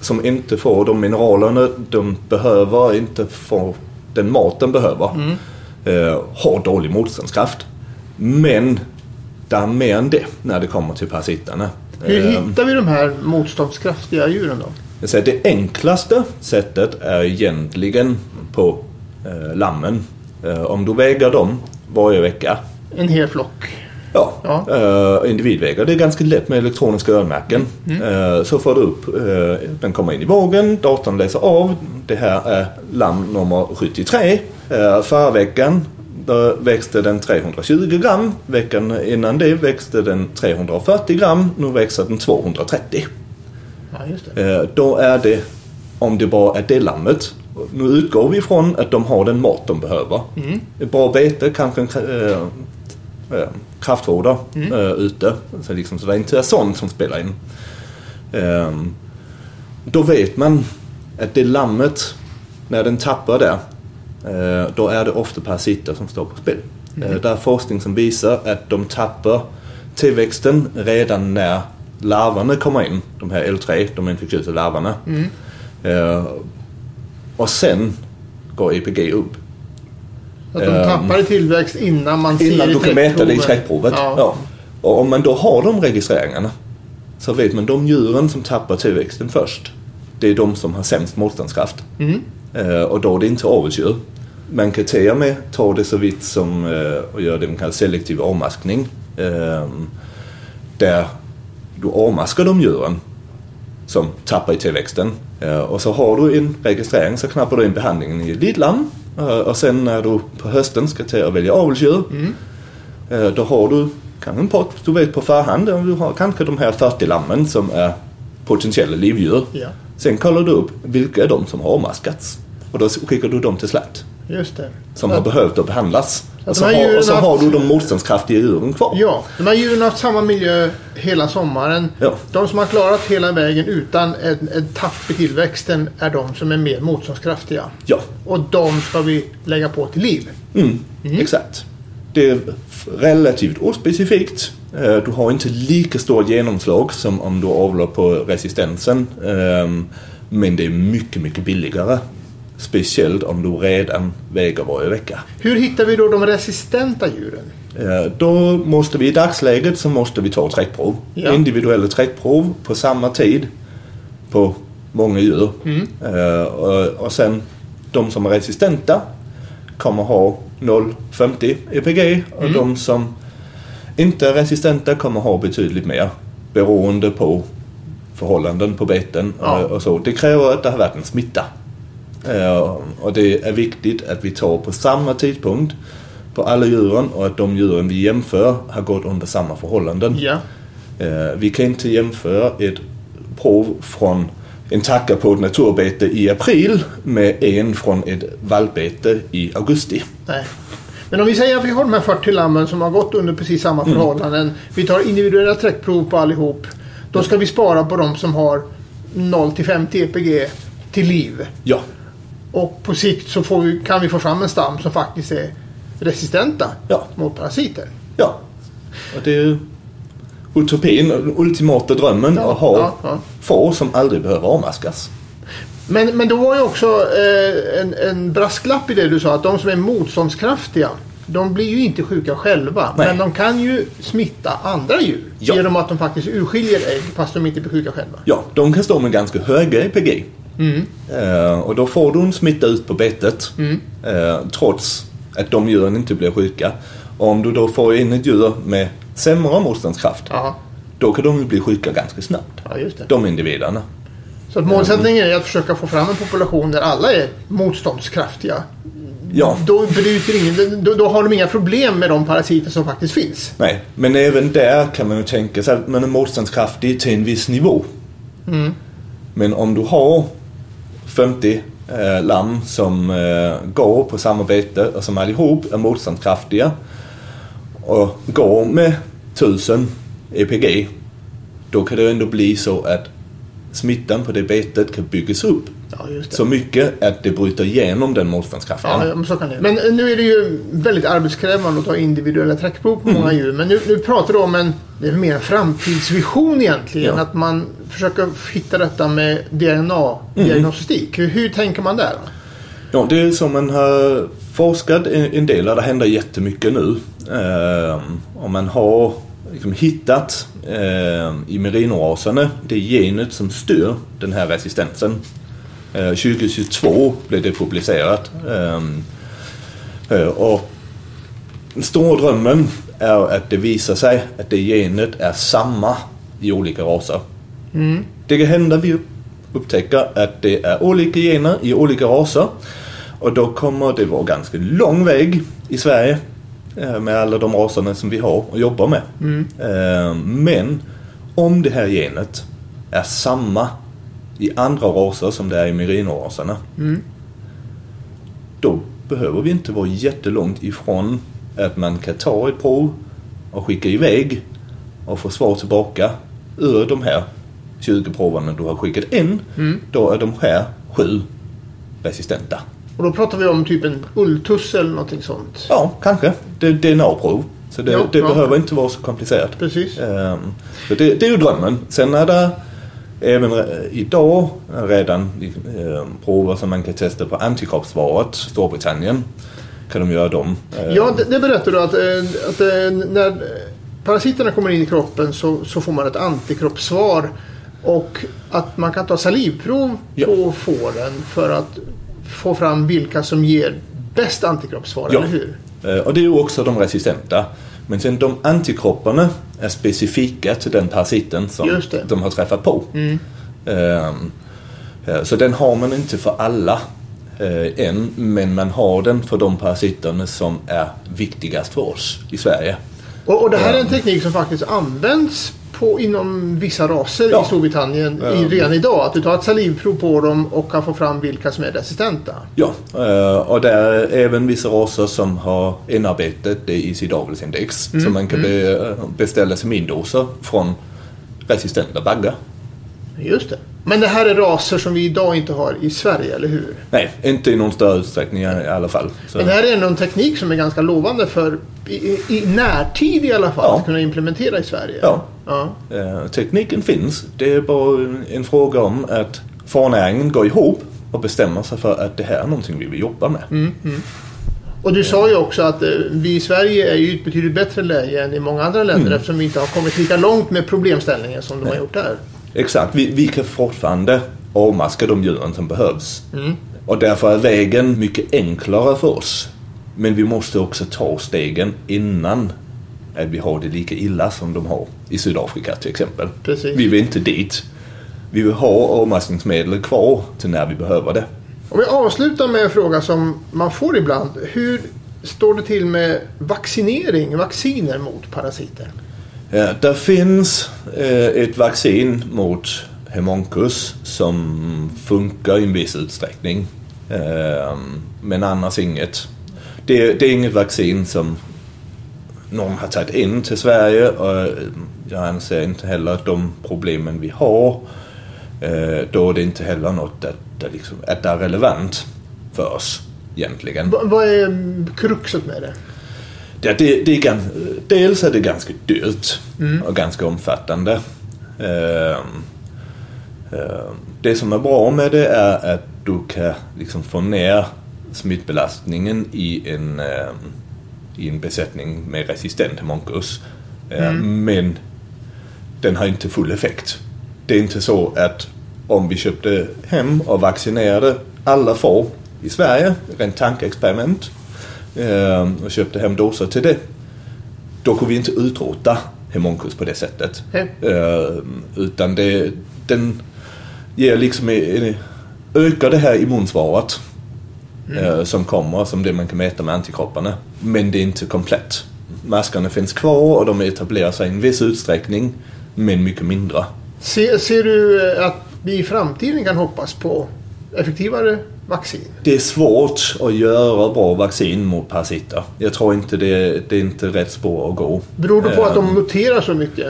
som inte får de mineralerna de behöver, inte får den mat den behöver, eh, har dålig motståndskraft. Men det är mer än det när det kommer till parasiterna. Hur Eh, hittar vi de här motståndskraftiga djuren då? jag säger, det enklaste sättet är egentligen på eh, lammen. Eh, om du väger dem varje vecka En hel flock. Ja, Ja. eh, individvägar. Det är ganska lätt med elektroniska ölmärken. Eh, så får du upp, eh, den kommer in i vågen, datorn läser av. Det här är lamm nummer 73. Uh, förra veckan växte den 320 gram. Veckan innan det växte den 340 gram. Nu växer den 230. Ja, just det. Då är det, om det bara är det lammet. Nu utgår vi från att de har den mat de behöver. Ett bra bete, kanske en kra- eh, eh, kraftfoder eh, ute. Så, liksom, så det är inte sånt som spelar in. Ehm, då vet man att det lammet, när den tappar det, eh, då är det ofta parasiter som står på spel. Eh, det är forskning som visar att de tappar tillväxten redan när larverna kommer in. De här L3, de infektiösa larverna. Eh, och sen går EPG upp. Att de Ehm, tappar i tillväxt innan man ser Innan du kan mäta det i träckprovet. Ja. Ja. Och om man då har de registreringarna så vet man de djuren som tappar tillväxten först. Det är de som har sämst motståndskraft. Mm. Eh, och då är det inte avelsdjur. Man kan till och med ta det så vitt som eh, och göra det man kallar selektiv avmaskning. Eh, där du avmaskar de djuren som tappar i tillväxten. Och så har du en registrering så knappar du in behandlingen i ditt lamm. Eh, och sen när du på hösten ska till att välja avelsdjur. eh, då har du kanske en pott, du vet på förhand, du har kanske de här 40 lammen som är potentiella livdjur. Ja, Sen kollar du upp vilka är de som har avmaskats. Och då skickar du dem till slakt. Just det. Som Ja. har behövt att behandlas. Och så, har, och så har du de motståndskraftiga djuren kvar. Ja, de här djuren har haft samma miljö hela sommaren. Ja. De som har klarat hela vägen utan en, en tapp i tillväxten är de som är mer motståndskraftiga. Ja, Och de ska vi lägga på till liv. mm, exakt. Det är relativt ospecifikt. Eh, Du har inte lika stort genomslag som om du avlar på resistensen. Ehm, Men det är mycket, mycket billigare. Speciellt om du redan väger varje vecka. Hur hittar vi då de resistenta djuren? Eh, Då måste vi i dagsläget så måste vi ta träckprov. Ja. Individuella träckprov på samma tid på många djur. Mm. Eh, och, sen de som är resistenta kommer ha 0,50 EPG och Mm. de som inte är resistenta kommer ha betydligt mer beroende på förhållanden på beten Ja. och, och så. Det kräver att det har varit en smitta. Eh, och det är viktigt att vi tar på samma tidpunkt på alla djuren och att de djuren vi jämför har gått under samma förhållanden. Ja, Eh, vi kan inte jämföra ett prov från en tacka på ett naturbete i april med en från ett vallbete i augusti. nej. Men om vi säger att vi har de här 40 lammen som har gått under precis samma Mm. förhållanden. Vi tar individuella träckprov på allihop. Då ska vi spara på de som har 0 till 50 EPG till liv. Ja, Och på sikt så vi, kan vi få fram en stam som faktiskt är resistenta Ja. mot parasiter. Ja. Och det är ju utopin, ultimata drömmen Ja, att ha ja, ja. får som aldrig behöver avmaskas. Men, men då var ju också eh, en, en brasklapp i det du sa att de som är motståndskraftiga de blir ju inte sjuka själva. Nej. Men de kan ju smitta andra djur. Ja. Genom att de faktiskt urskiljer ägg fast de inte blir sjuka själva. Ja, de kan stå med ganska höga EPG. Mm. Eh, och då får du en smitta ut på betet. Eh, trots att de djuren inte blir sjuka. Och om du då får in ett djur med sämre motståndskraft. Ja, Då kan de ju bli sjuka ganska snabbt. ja. De individerna. Så att målsättningen är att försöka få fram en population där alla är motståndskraftiga. Ja, Då, bryter ingen, då, då har de inga problem med de parasiter som faktiskt finns. nej. Men även där kan man ju tänka sig att man är motståndskraftig till en viss nivå. Mm. Men om du har 50 eh, lamm som eh, går på samarbete och som allihop är motståndskraftiga och går med 1000 EPG då kan det ändå bli så att smittan på det betet kan byggas upp Ja, så mycket att det bryter igenom den motståndskraften. Ja, men så kan det. Men eh, nu är det ju väldigt arbetskrävande att ta individuella träckprov på många djur. Men nu, nu pratar du om en, det är mer en framtidsvision egentligen. Ja. Att man försöker hitta detta med DNA-diagnostik. Hur, hur tänker man där? Ja, det är som man har forskat en en del det händer jättemycket nu. Eh, och man har liksom hittat eh, i merinoraserna det genet som styr den här resistensen. Eh, 2022 blev det publicerat. Eh, eh, och den stora drömmen är att det visar sig att det genet är samma i olika raser. Det kan hända vi upptäcker att det är olika gener i olika raser. Och då kommer det vara ganska lång väg i Sverige eh, med alla de raserna som vi har och jobbar med. Eh, Men om det här genet är samma i andra raser som det är i merinoraserna. Då behöver vi inte vara jättelångt ifrån att man kan ta ett prov och skicka iväg och få svar tillbaka ur de här 20 proverna du har skickat in. Då är de här sju resistenta. Och då pratar vi om typ en ulltuss eller någonting sånt. Ja, kanske. Det är DNA-prov. Så det, Ja, det ja. behöver inte vara så komplicerat. Precis. Ehm, så det, det är ju drömmen. Sen är det även idag redan eh, prover som man kan testa på antikroppssvaret. Storbritannien kan de göra dem. Ehm, Ja, det, det berättar du att, eh, att eh, när parasiterna kommer in i kroppen så, så får man ett antikroppssvar. Och att man kan ta salivprov Ja. på fåren för att få fram vilka som ger bäst antikroppssvar, Ja. eller hur? Eh, Och det är ju också de resistenta. Men sen de antikropparna är specifika till den parasiten som de har träffat på. Ehm, eh, Så den har man inte för alla eh, än, men man har den för de parasiterna som är viktigast för oss i Sverige. Och, och det här är en Ja. teknik som faktiskt används på, inom vissa raser Ja. i Storbritannien Ja. i, redan idag. Att du tar ett salivprov på dem och kan få fram vilka som är resistenta. Ja, eh, och det är även vissa raser som har inarbetat det i sitt avelsindex. Så man kan be, beställa semindoser från resistenta baggar. Just det. Men det här är raser som vi idag inte har i Sverige, eller hur? Nej, inte i någon större utsträckning i alla fall. Så, Men det här är en teknik som är ganska lovande för i, i, närtid i alla fall Ja. att kunna implementera i Sverige. Ja. ja. eh, tekniken finns. Det är bara en fråga om att fårnäringen går ihop och bestämmer sig för att det här är någonting vi vill jobba med. Och du sa ju också att eh, vi i Sverige är ju i ett betydligt bättre läge än i många andra länder Mm. eftersom vi inte har kommit lika långt med problemställningen som de har gjort där. Exakt, vi, vi kan fortfarande avmaska de djuren som behövs. Mm. Och därför är vägen mycket enklare för oss. Men vi måste också ta stegen innan att vi har det lika illa som de har i Sydafrika till exempel. Precis. Vi vill inte dit. Vi vill ha avmaskningsmedel kvar till när vi behöver det. Om vi avslutar med en fråga som man får ibland. Hur står det till med vaccinering, vacciner mot parasiter? Det där finns eh, ett vaccin mot hemoncus som funkar i en viss utsträckning. Eh, men annars inget. Det, det är inget vaccin som någon har tagit in till Sverige och jag anser inte heller att de problemen vi har eh, då är det inte heller något att, att, liksom, att det är relevant för oss egentligen. Vad är kruxet med det? Ja, det, det är gans, dels är det ganska dyrt och ganska omfattande. Ehm, ehm, det som är bra med det är att du kan liksom få ner smittbelastningen i en, ehm, i en besättning med resistent homunculus. Ehm, Men den har inte full effekt. Det är inte så att om vi köpte hem och vaccinerade alla får i Sverige, rent tankeexperiment, och köpte hem doser till det. Då kommer vi inte utrota homunculus på det sättet. Eh, utan det, den ger liksom, ökar det här immunsvaret eh, som kommer, som det man kan mäta med antikropparna. Men det är inte komplett. Maskarna finns kvar och de etablerar sig i en viss utsträckning, men mycket mindre. Ser, ser du eh, att vi i framtiden kan hoppas på effektivare vaccin? Det är svårt att göra bra vaccin mot parasiter. Jag tror inte det, det är inte rätt spår att gå. Beror det på att de Ehm, muterar så mycket?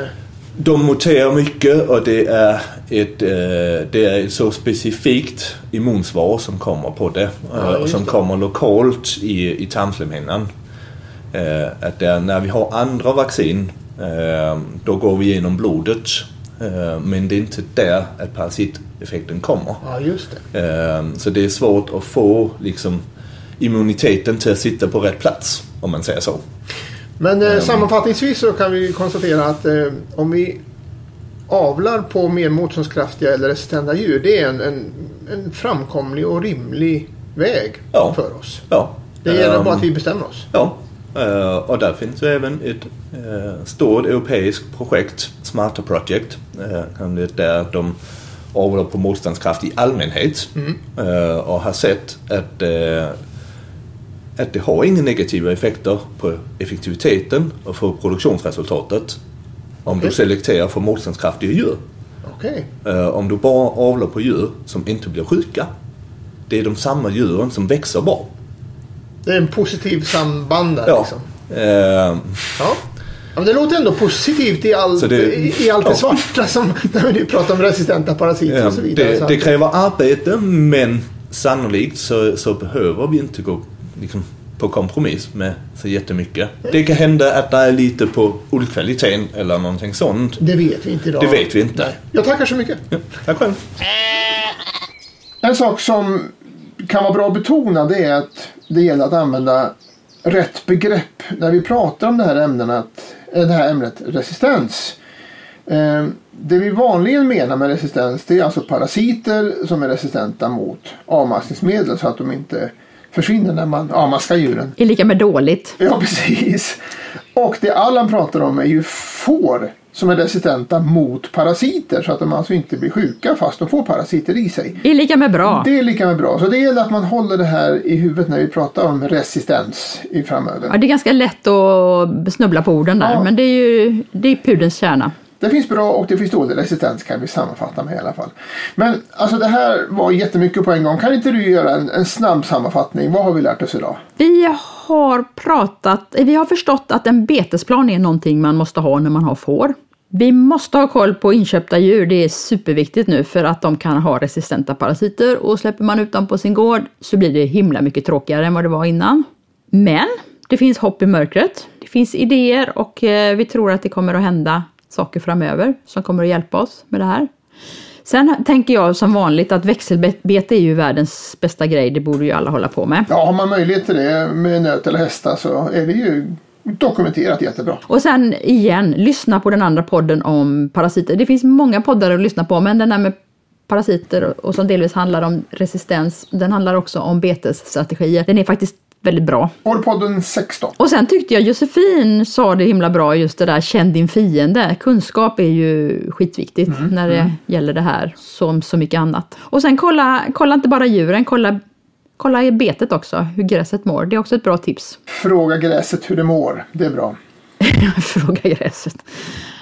De muterar mycket och det är ett, eh, det är ett så specifikt immunsvar som kommer på det. Ja, eh, och just som det. kommer lokalt i, i tarmslemhinnan. Eh, att när vi har andra vaccin eh, då går vi genom blodet. Eh, men det är inte där att parasiteffekten kommer. Ja, just det. Eh, Så det är svårt att få liksom, immuniteten till att sitta på rätt plats, om man säger så. Men eh, sammanfattningsvis så kan vi konstatera att eh, om vi avlar på mer motståndskraftiga eller resistenta djur. Det är en, en, en framkomlig och rimlig väg Ja. för oss. Ja. Det gäller Ehm, bara att vi bestämmer oss. Ja, eh, och där finns ju även ett eh, stort europeiskt projekt, Smarter Project. eh, där de avlar på motståndskraft i allmänhet eh, och har sett att, eh, att det har inga negativa effekter på effektiviteten och för produktionsresultatet om du Okej. selekterar för motståndskraftiga djur. Eh, Om du bara avlar på djur som inte blir sjuka. Det är de samma djuren som växer bra. Det är en positiv samband där Ja. liksom. Eh, Ja. ja men det låter ändå positivt i allt, Så det- i, i allt det ja. svarta som när vi pratar om resistenta parasiter Ja, och så vidare. så det, att- det kräver arbete men sannolikt så, så behöver vi inte gå liksom, på kompromiss med så jättemycket. Det kan hända att det är lite på ullkvaliteten eller någonting sånt. det vet vi inte idag. Det vet vi inte. Nej. Jag tackar så mycket. Ja, tack själv. En sak som kan vara bra att betona det är att det gäller att använda rätt begrepp när vi pratar om det här, ämnena, det här ämnet resistens. Eh, Det vi vanligen menar med resistens det är alltså parasiter som är resistenta mot avmaskningsmedel så att de inte försvinner när man avmaskar djuren. är lika med dåligt. Ja, precis. Och det Allan pratar om är ju får som är resistenta mot parasiter så att de alltså inte blir sjuka fast de får parasiter i sig. är lika med bra. Det är lika med bra. Så det gäller att man håller det här i huvudet när vi pratar om resistens i framöver. Ja, det är ganska lätt att snubbla på orden där, Ja. men det är ju det är pudelns kärna. Det finns bra och det finns dålig resistens kan vi sammanfatta med i alla fall. Men alltså det här var jättemycket på en gång. Kan inte du göra en, en snabb sammanfattning? Vad har vi lärt oss idag? Vi har pratat, vi har förstått att en betesplan är någonting man måste ha när man har får. Vi måste ha koll på inköpta djur, det är superviktigt nu för att de kan ha resistenta parasiter och släpper man ut dem på sin gård så blir det himla mycket tråkigare än vad det var innan. Men det finns hopp i mörkret. Det finns idéer och eh, vi tror att det kommer att hända saker framöver som kommer att hjälpa oss med det här. Sen tänker jag som vanligt att växelbete är ju världens bästa grej, det borde ju alla hålla på med. Ja, har man möjlighet till det med nöt eller hästar så är det ju dokumenterat jättebra. Och sen igen, lyssna på den andra podden om parasiter. Det finns många poddar att lyssna på, men den där med parasiter och som delvis handlar om resistens, den handlar också om betesstrategier. Den är faktiskt väldigt bra. Porrpodden 16. Och sen tyckte jag Josefin sa det himla bra, just det där känn din fiende. Kunskap är ju skitviktigt när det gäller det här, som så mycket annat. Och sen kolla, kolla inte bara djuren, kolla, kolla i betet också, hur gräset mår. Det är också ett bra tips. Fråga gräset hur det mår. Det är bra. Fråga gräset.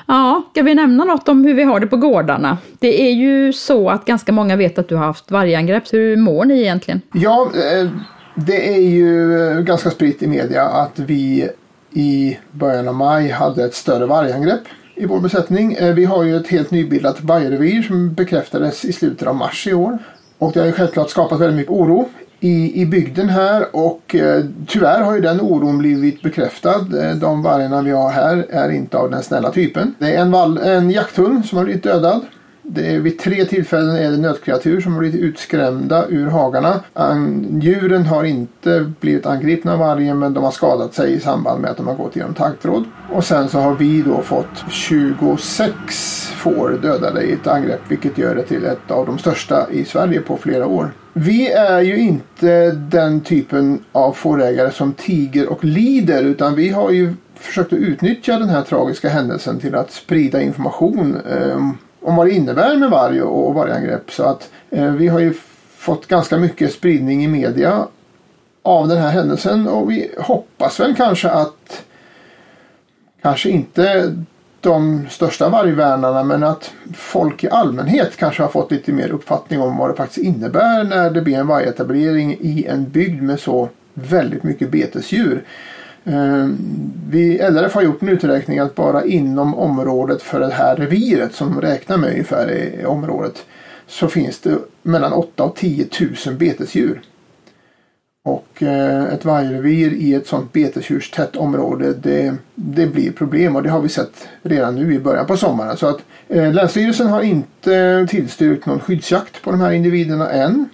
Ja, ska vi nämna något om hur vi har det på gårdarna? Det är ju så att ganska många vet att du har haft vargangrepp, hur mår ni egentligen? Ja, eh, det är ju eh, ganska spritt i media att vi i början av maj hade ett större vargangrepp i vår besättning. Eh, Vi har ju ett helt nybildat vargrevir som bekräftades i slutet av mars i år. Och det har ju självklart skapat väldigt mycket oro i, i bygden här och eh, tyvärr har ju den oron blivit bekräftad. Eh, de vargarna vi har här är inte av den snälla typen. Det är en, vall, en jakthund som har blivit dödad. Det är, vid tre tillfällen är det nötkreatur som har blivit utskrämda ur hagarna. Djuren har inte blivit angripna av vargen men de har skadat sig i samband med att de har gått genom taggtråd. Och sen så har vi då fått 26 får dödade i ett angrepp vilket gör det till ett av de största i Sverige på flera år. Vi är ju inte den typen av fårägare som tiger och lider utan vi har ju försökt att utnyttja den här tragiska händelsen till att sprida information eh, om vad det innebär med varg och vargangrepp. Så att eh, vi har ju fått ganska mycket spridning i media av den här händelsen och vi hoppas väl kanske att kanske inte de största vargvärnarna men att folk i allmänhet kanske har fått lite mer uppfattning om vad det faktiskt innebär när det blir en vargetablering i en bygd med så väldigt mycket betesdjur. Eh, vi, LRF har gjort en uträkning att bara inom området för det här reviret som de räknar med ungefär i området så finns det mellan 8 och 10 000 betesdjur. Och eh, ett vargrevir i ett sånt betesdjurstätt område det, det blir problem och det har vi sett redan nu i början på sommaren. Så att eh, Länsstyrelsen har inte tillstyrkt någon skyddsjakt på de här individerna än.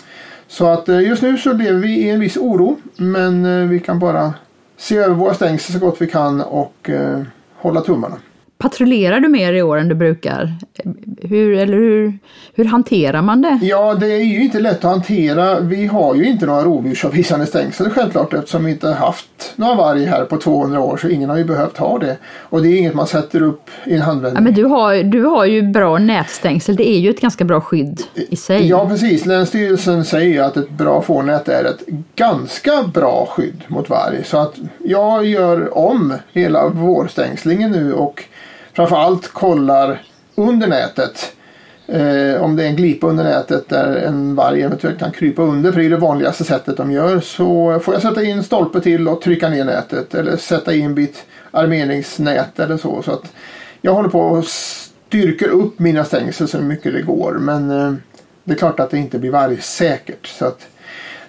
Så att eh, just nu så lever vi i en viss oro men vi kan bara se över våra stängsel så gott vi kan och eh, hålla tummarna. Patrullerar du mer i år än du brukar? Hur, eller hur, hur hanterar man det? Ja, det är ju inte lätt att hantera. Vi har ju inte några rovdjursavvisande stängsel självklart eftersom vi inte har haft några varg här på 200 år så ingen har ju behövt ha det. Och det är inget man sätter upp i en handvändning. Ja, men du, har, du har ju bra nätstängsel, det är ju ett ganska bra skydd i sig. Ja precis, Länsstyrelsen säger ju att ett bra fårnät är ett ganska bra skydd mot varg. Så att jag gör om hela vårstängslingen nu och framförallt kollar under nätet. Eh, om det är en glipa under nätet där en varg eventuellt kan krypa under, för det är det vanligaste sättet de gör, så får jag sätta in stolpe till och trycka ner nätet eller sätta in en bit armeringsnät eller så. så att jag håller på och styrker upp mina stängsel så mycket det går, men eh, det är klart att det inte blir vargsäkert. Så att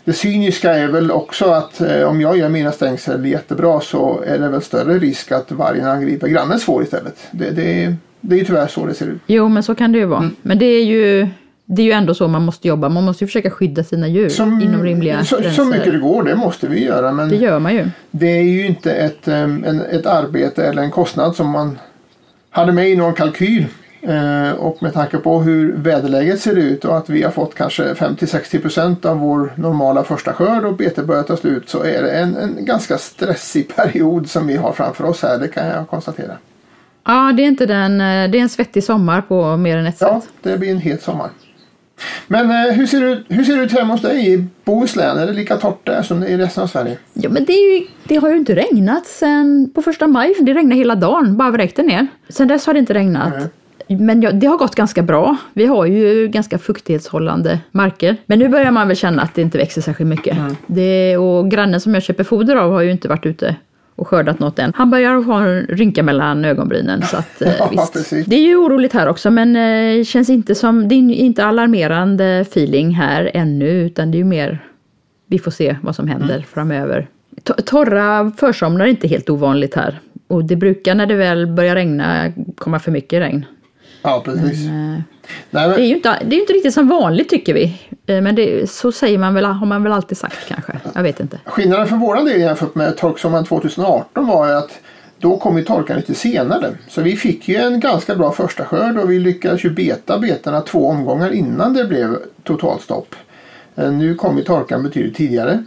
det cyniska är väl också att eh, om jag gör mina stängsel jättebra så är det väl större risk att vargen angriper grannens får istället. Det, det, det är ju tyvärr så det ser ut. Jo, men så kan det ju vara. Mm. Men det är ju, det är ju ändå så man måste jobba. Man måste ju försöka skydda sina djur Som, inom rimliga så, gränser. så mycket det går, det måste vi göra. Men Det gör man ju. det är ju inte ett, em, en, ett arbete eller en kostnad som man hade med i någon kalkyl. Eh, och med tanke på hur väderläget ser ut och att vi har fått kanske 50-60% av vår normala första skörd och betet börjar ta slut så är det en, en ganska stressig period som vi har framför oss här. Det kan jag konstatera. Ja, det är inte den, eh, det är en svettig sommar på mer än ett Ja, sätt. det blir en het sommar. Men eh, hur, ser det, hur ser det ut hemma hos dig i Bohuslän? Är det lika torrt där som det är i resten av Sverige? Ja, men det, ju, det har ju inte regnat sen på första maj. Det regnade hela dagen, bara vräkte ner. Sen dess har det inte regnat. Men ja, det har gått ganska bra. Vi har ju ganska fuktighetshållande marker. Men nu börjar man väl känna att det inte växer särskilt mycket. Det, och grannen som jag köper foder av har ju inte varit ute och skördat något än. Han börjar ha en rynka mellan ögonbrynen. Så att, eh, Ja. Det är ju oroligt här också men eh, känns inte som, det är inte alarmerande feeling här ännu utan det är ju mer vi får se vad som händer Mm. framöver. To- Torra försomnar är inte helt ovanligt här. Och det brukar när det väl börjar regna komma för mycket regn. Ja, precis. Eh, Nej, Det är men, ju inte, det är inte riktigt som vanligt tycker vi. Eh, Men det, så säger man väl, har man väl alltid sagt kanske. Jag vet inte. skillnaden för våran del jämfört med torksommaren 2018 var ju att då kom ju torkan lite senare. Så vi fick ju en ganska bra första skörd och vi lyckades ju beta betarna två omgångar innan det blev totalstopp. Eh, Nu kom ju torkan betydligt tidigare.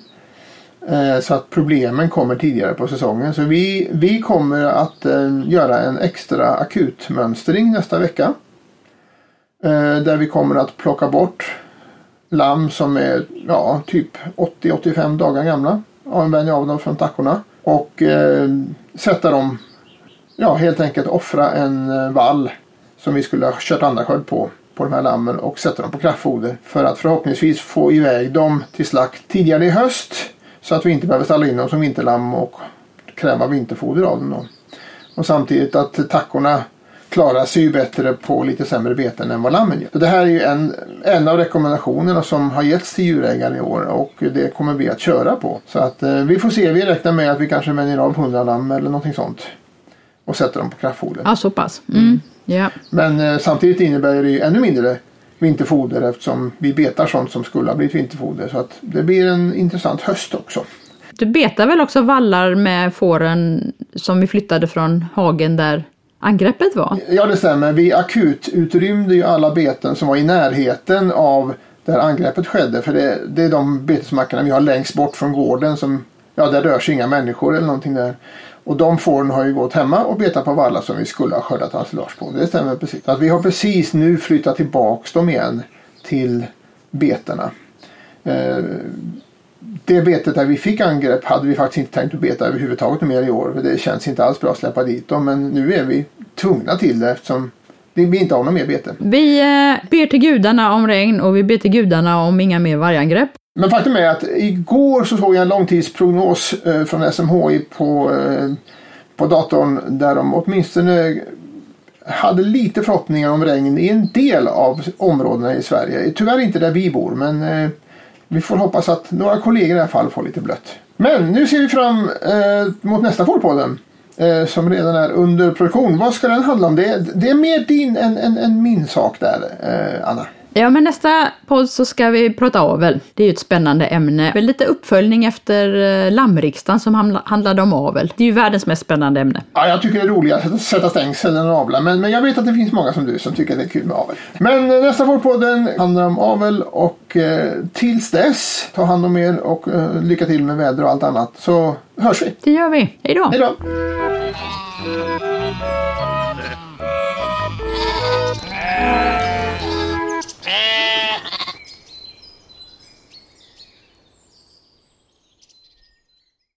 Eh, så att problemen kommer tidigare på säsongen. Så vi, vi kommer att eh, göra en extra akutmönstring nästa vecka. Eh, där vi kommer att plocka bort lamm som är ja, typ 80-85 dagar gamla. Använda av dem från tackorna. Och eh, sätta dem, ja helt enkelt offra en vall som vi skulle ha kört andra skörd på, på de här lammen och sätta dem på kraftfoder. För att förhoppningsvis få iväg dem till slakt tidigare i höst. Så att vi inte behöver ställa in dem som vinterlamm och kräva vinterfoder av dem. Då. Och samtidigt att tackorna klarar sig ju bättre på lite sämre beten än vad lammen gör. Så det här är ju en, en av rekommendationerna som har getts till djurägare i år och det kommer vi att köra på. Så att eh, vi får se, vi räknar med att vi kanske vänjer av 100 lamm eller någonting sånt och sätter dem på kraftfoder. Ja, så pass. Mm. Ja. Men eh, samtidigt innebär det ju ännu mindre vinterfoder eftersom vi betar sånt som skulle ha blivit vinterfoder. Så att det blir en intressant höst också. Du betar väl också vallar med fåren som vi flyttade från hagen där angreppet var? Ja, det stämmer. Vi akututrymde ju alla beten som var i närheten av där angreppet skedde. För det, det är de betesmarkerna vi har längst bort från gården som, ja, där rör sig inga människor eller någonting där. Och de fåren har ju gått hemma och betat på vallar som vi skulle ha skördat ensilage på. Det stämmer precis. Att vi har precis nu flyttat tillbaks dem igen till betena. Eh, det betet där vi fick angrepp hade vi faktiskt inte tänkt att beta överhuvudtaget mer i år. För det känns inte alls bra att släppa dit dem. Men nu är vi tvungna till det eftersom vi inte har något mer bete. Vi eh, ber till gudarna om regn och vi ber till gudarna om inga mer vargangrepp. Men faktum är att igår så såg jag en långtidsprognos eh, från SMHI på, eh, på datorn där de åtminstone hade lite förhoppningar om regn i en del av områdena i Sverige. Tyvärr inte där vi bor men eh, vi får hoppas att några kollegor i alla fall får lite blött. Men nu ser vi fram mot nästa Fårpodden som redan är under produktion. Vad ska den handla om? Det, det är mer din än, än, än min sak där, Anna. Ja, men nästa podd så ska vi prata avel. Det är ju ett spännande ämne. Väl Lite uppföljning efter eh, lammriksdagen som handlade om avel. Det är ju världens mest spännande ämne. Ja, jag tycker det är roligare att sätta stängsel än avla. Men, men jag vet att det finns många som du som tycker att det är kul med avel. Men eh, nästa Fårpodden handlar om avel och eh, tills dess, ta hand om er och eh, lycka till med väder och allt annat. Så hörs vi. Det gör vi. Hej då! Hej då!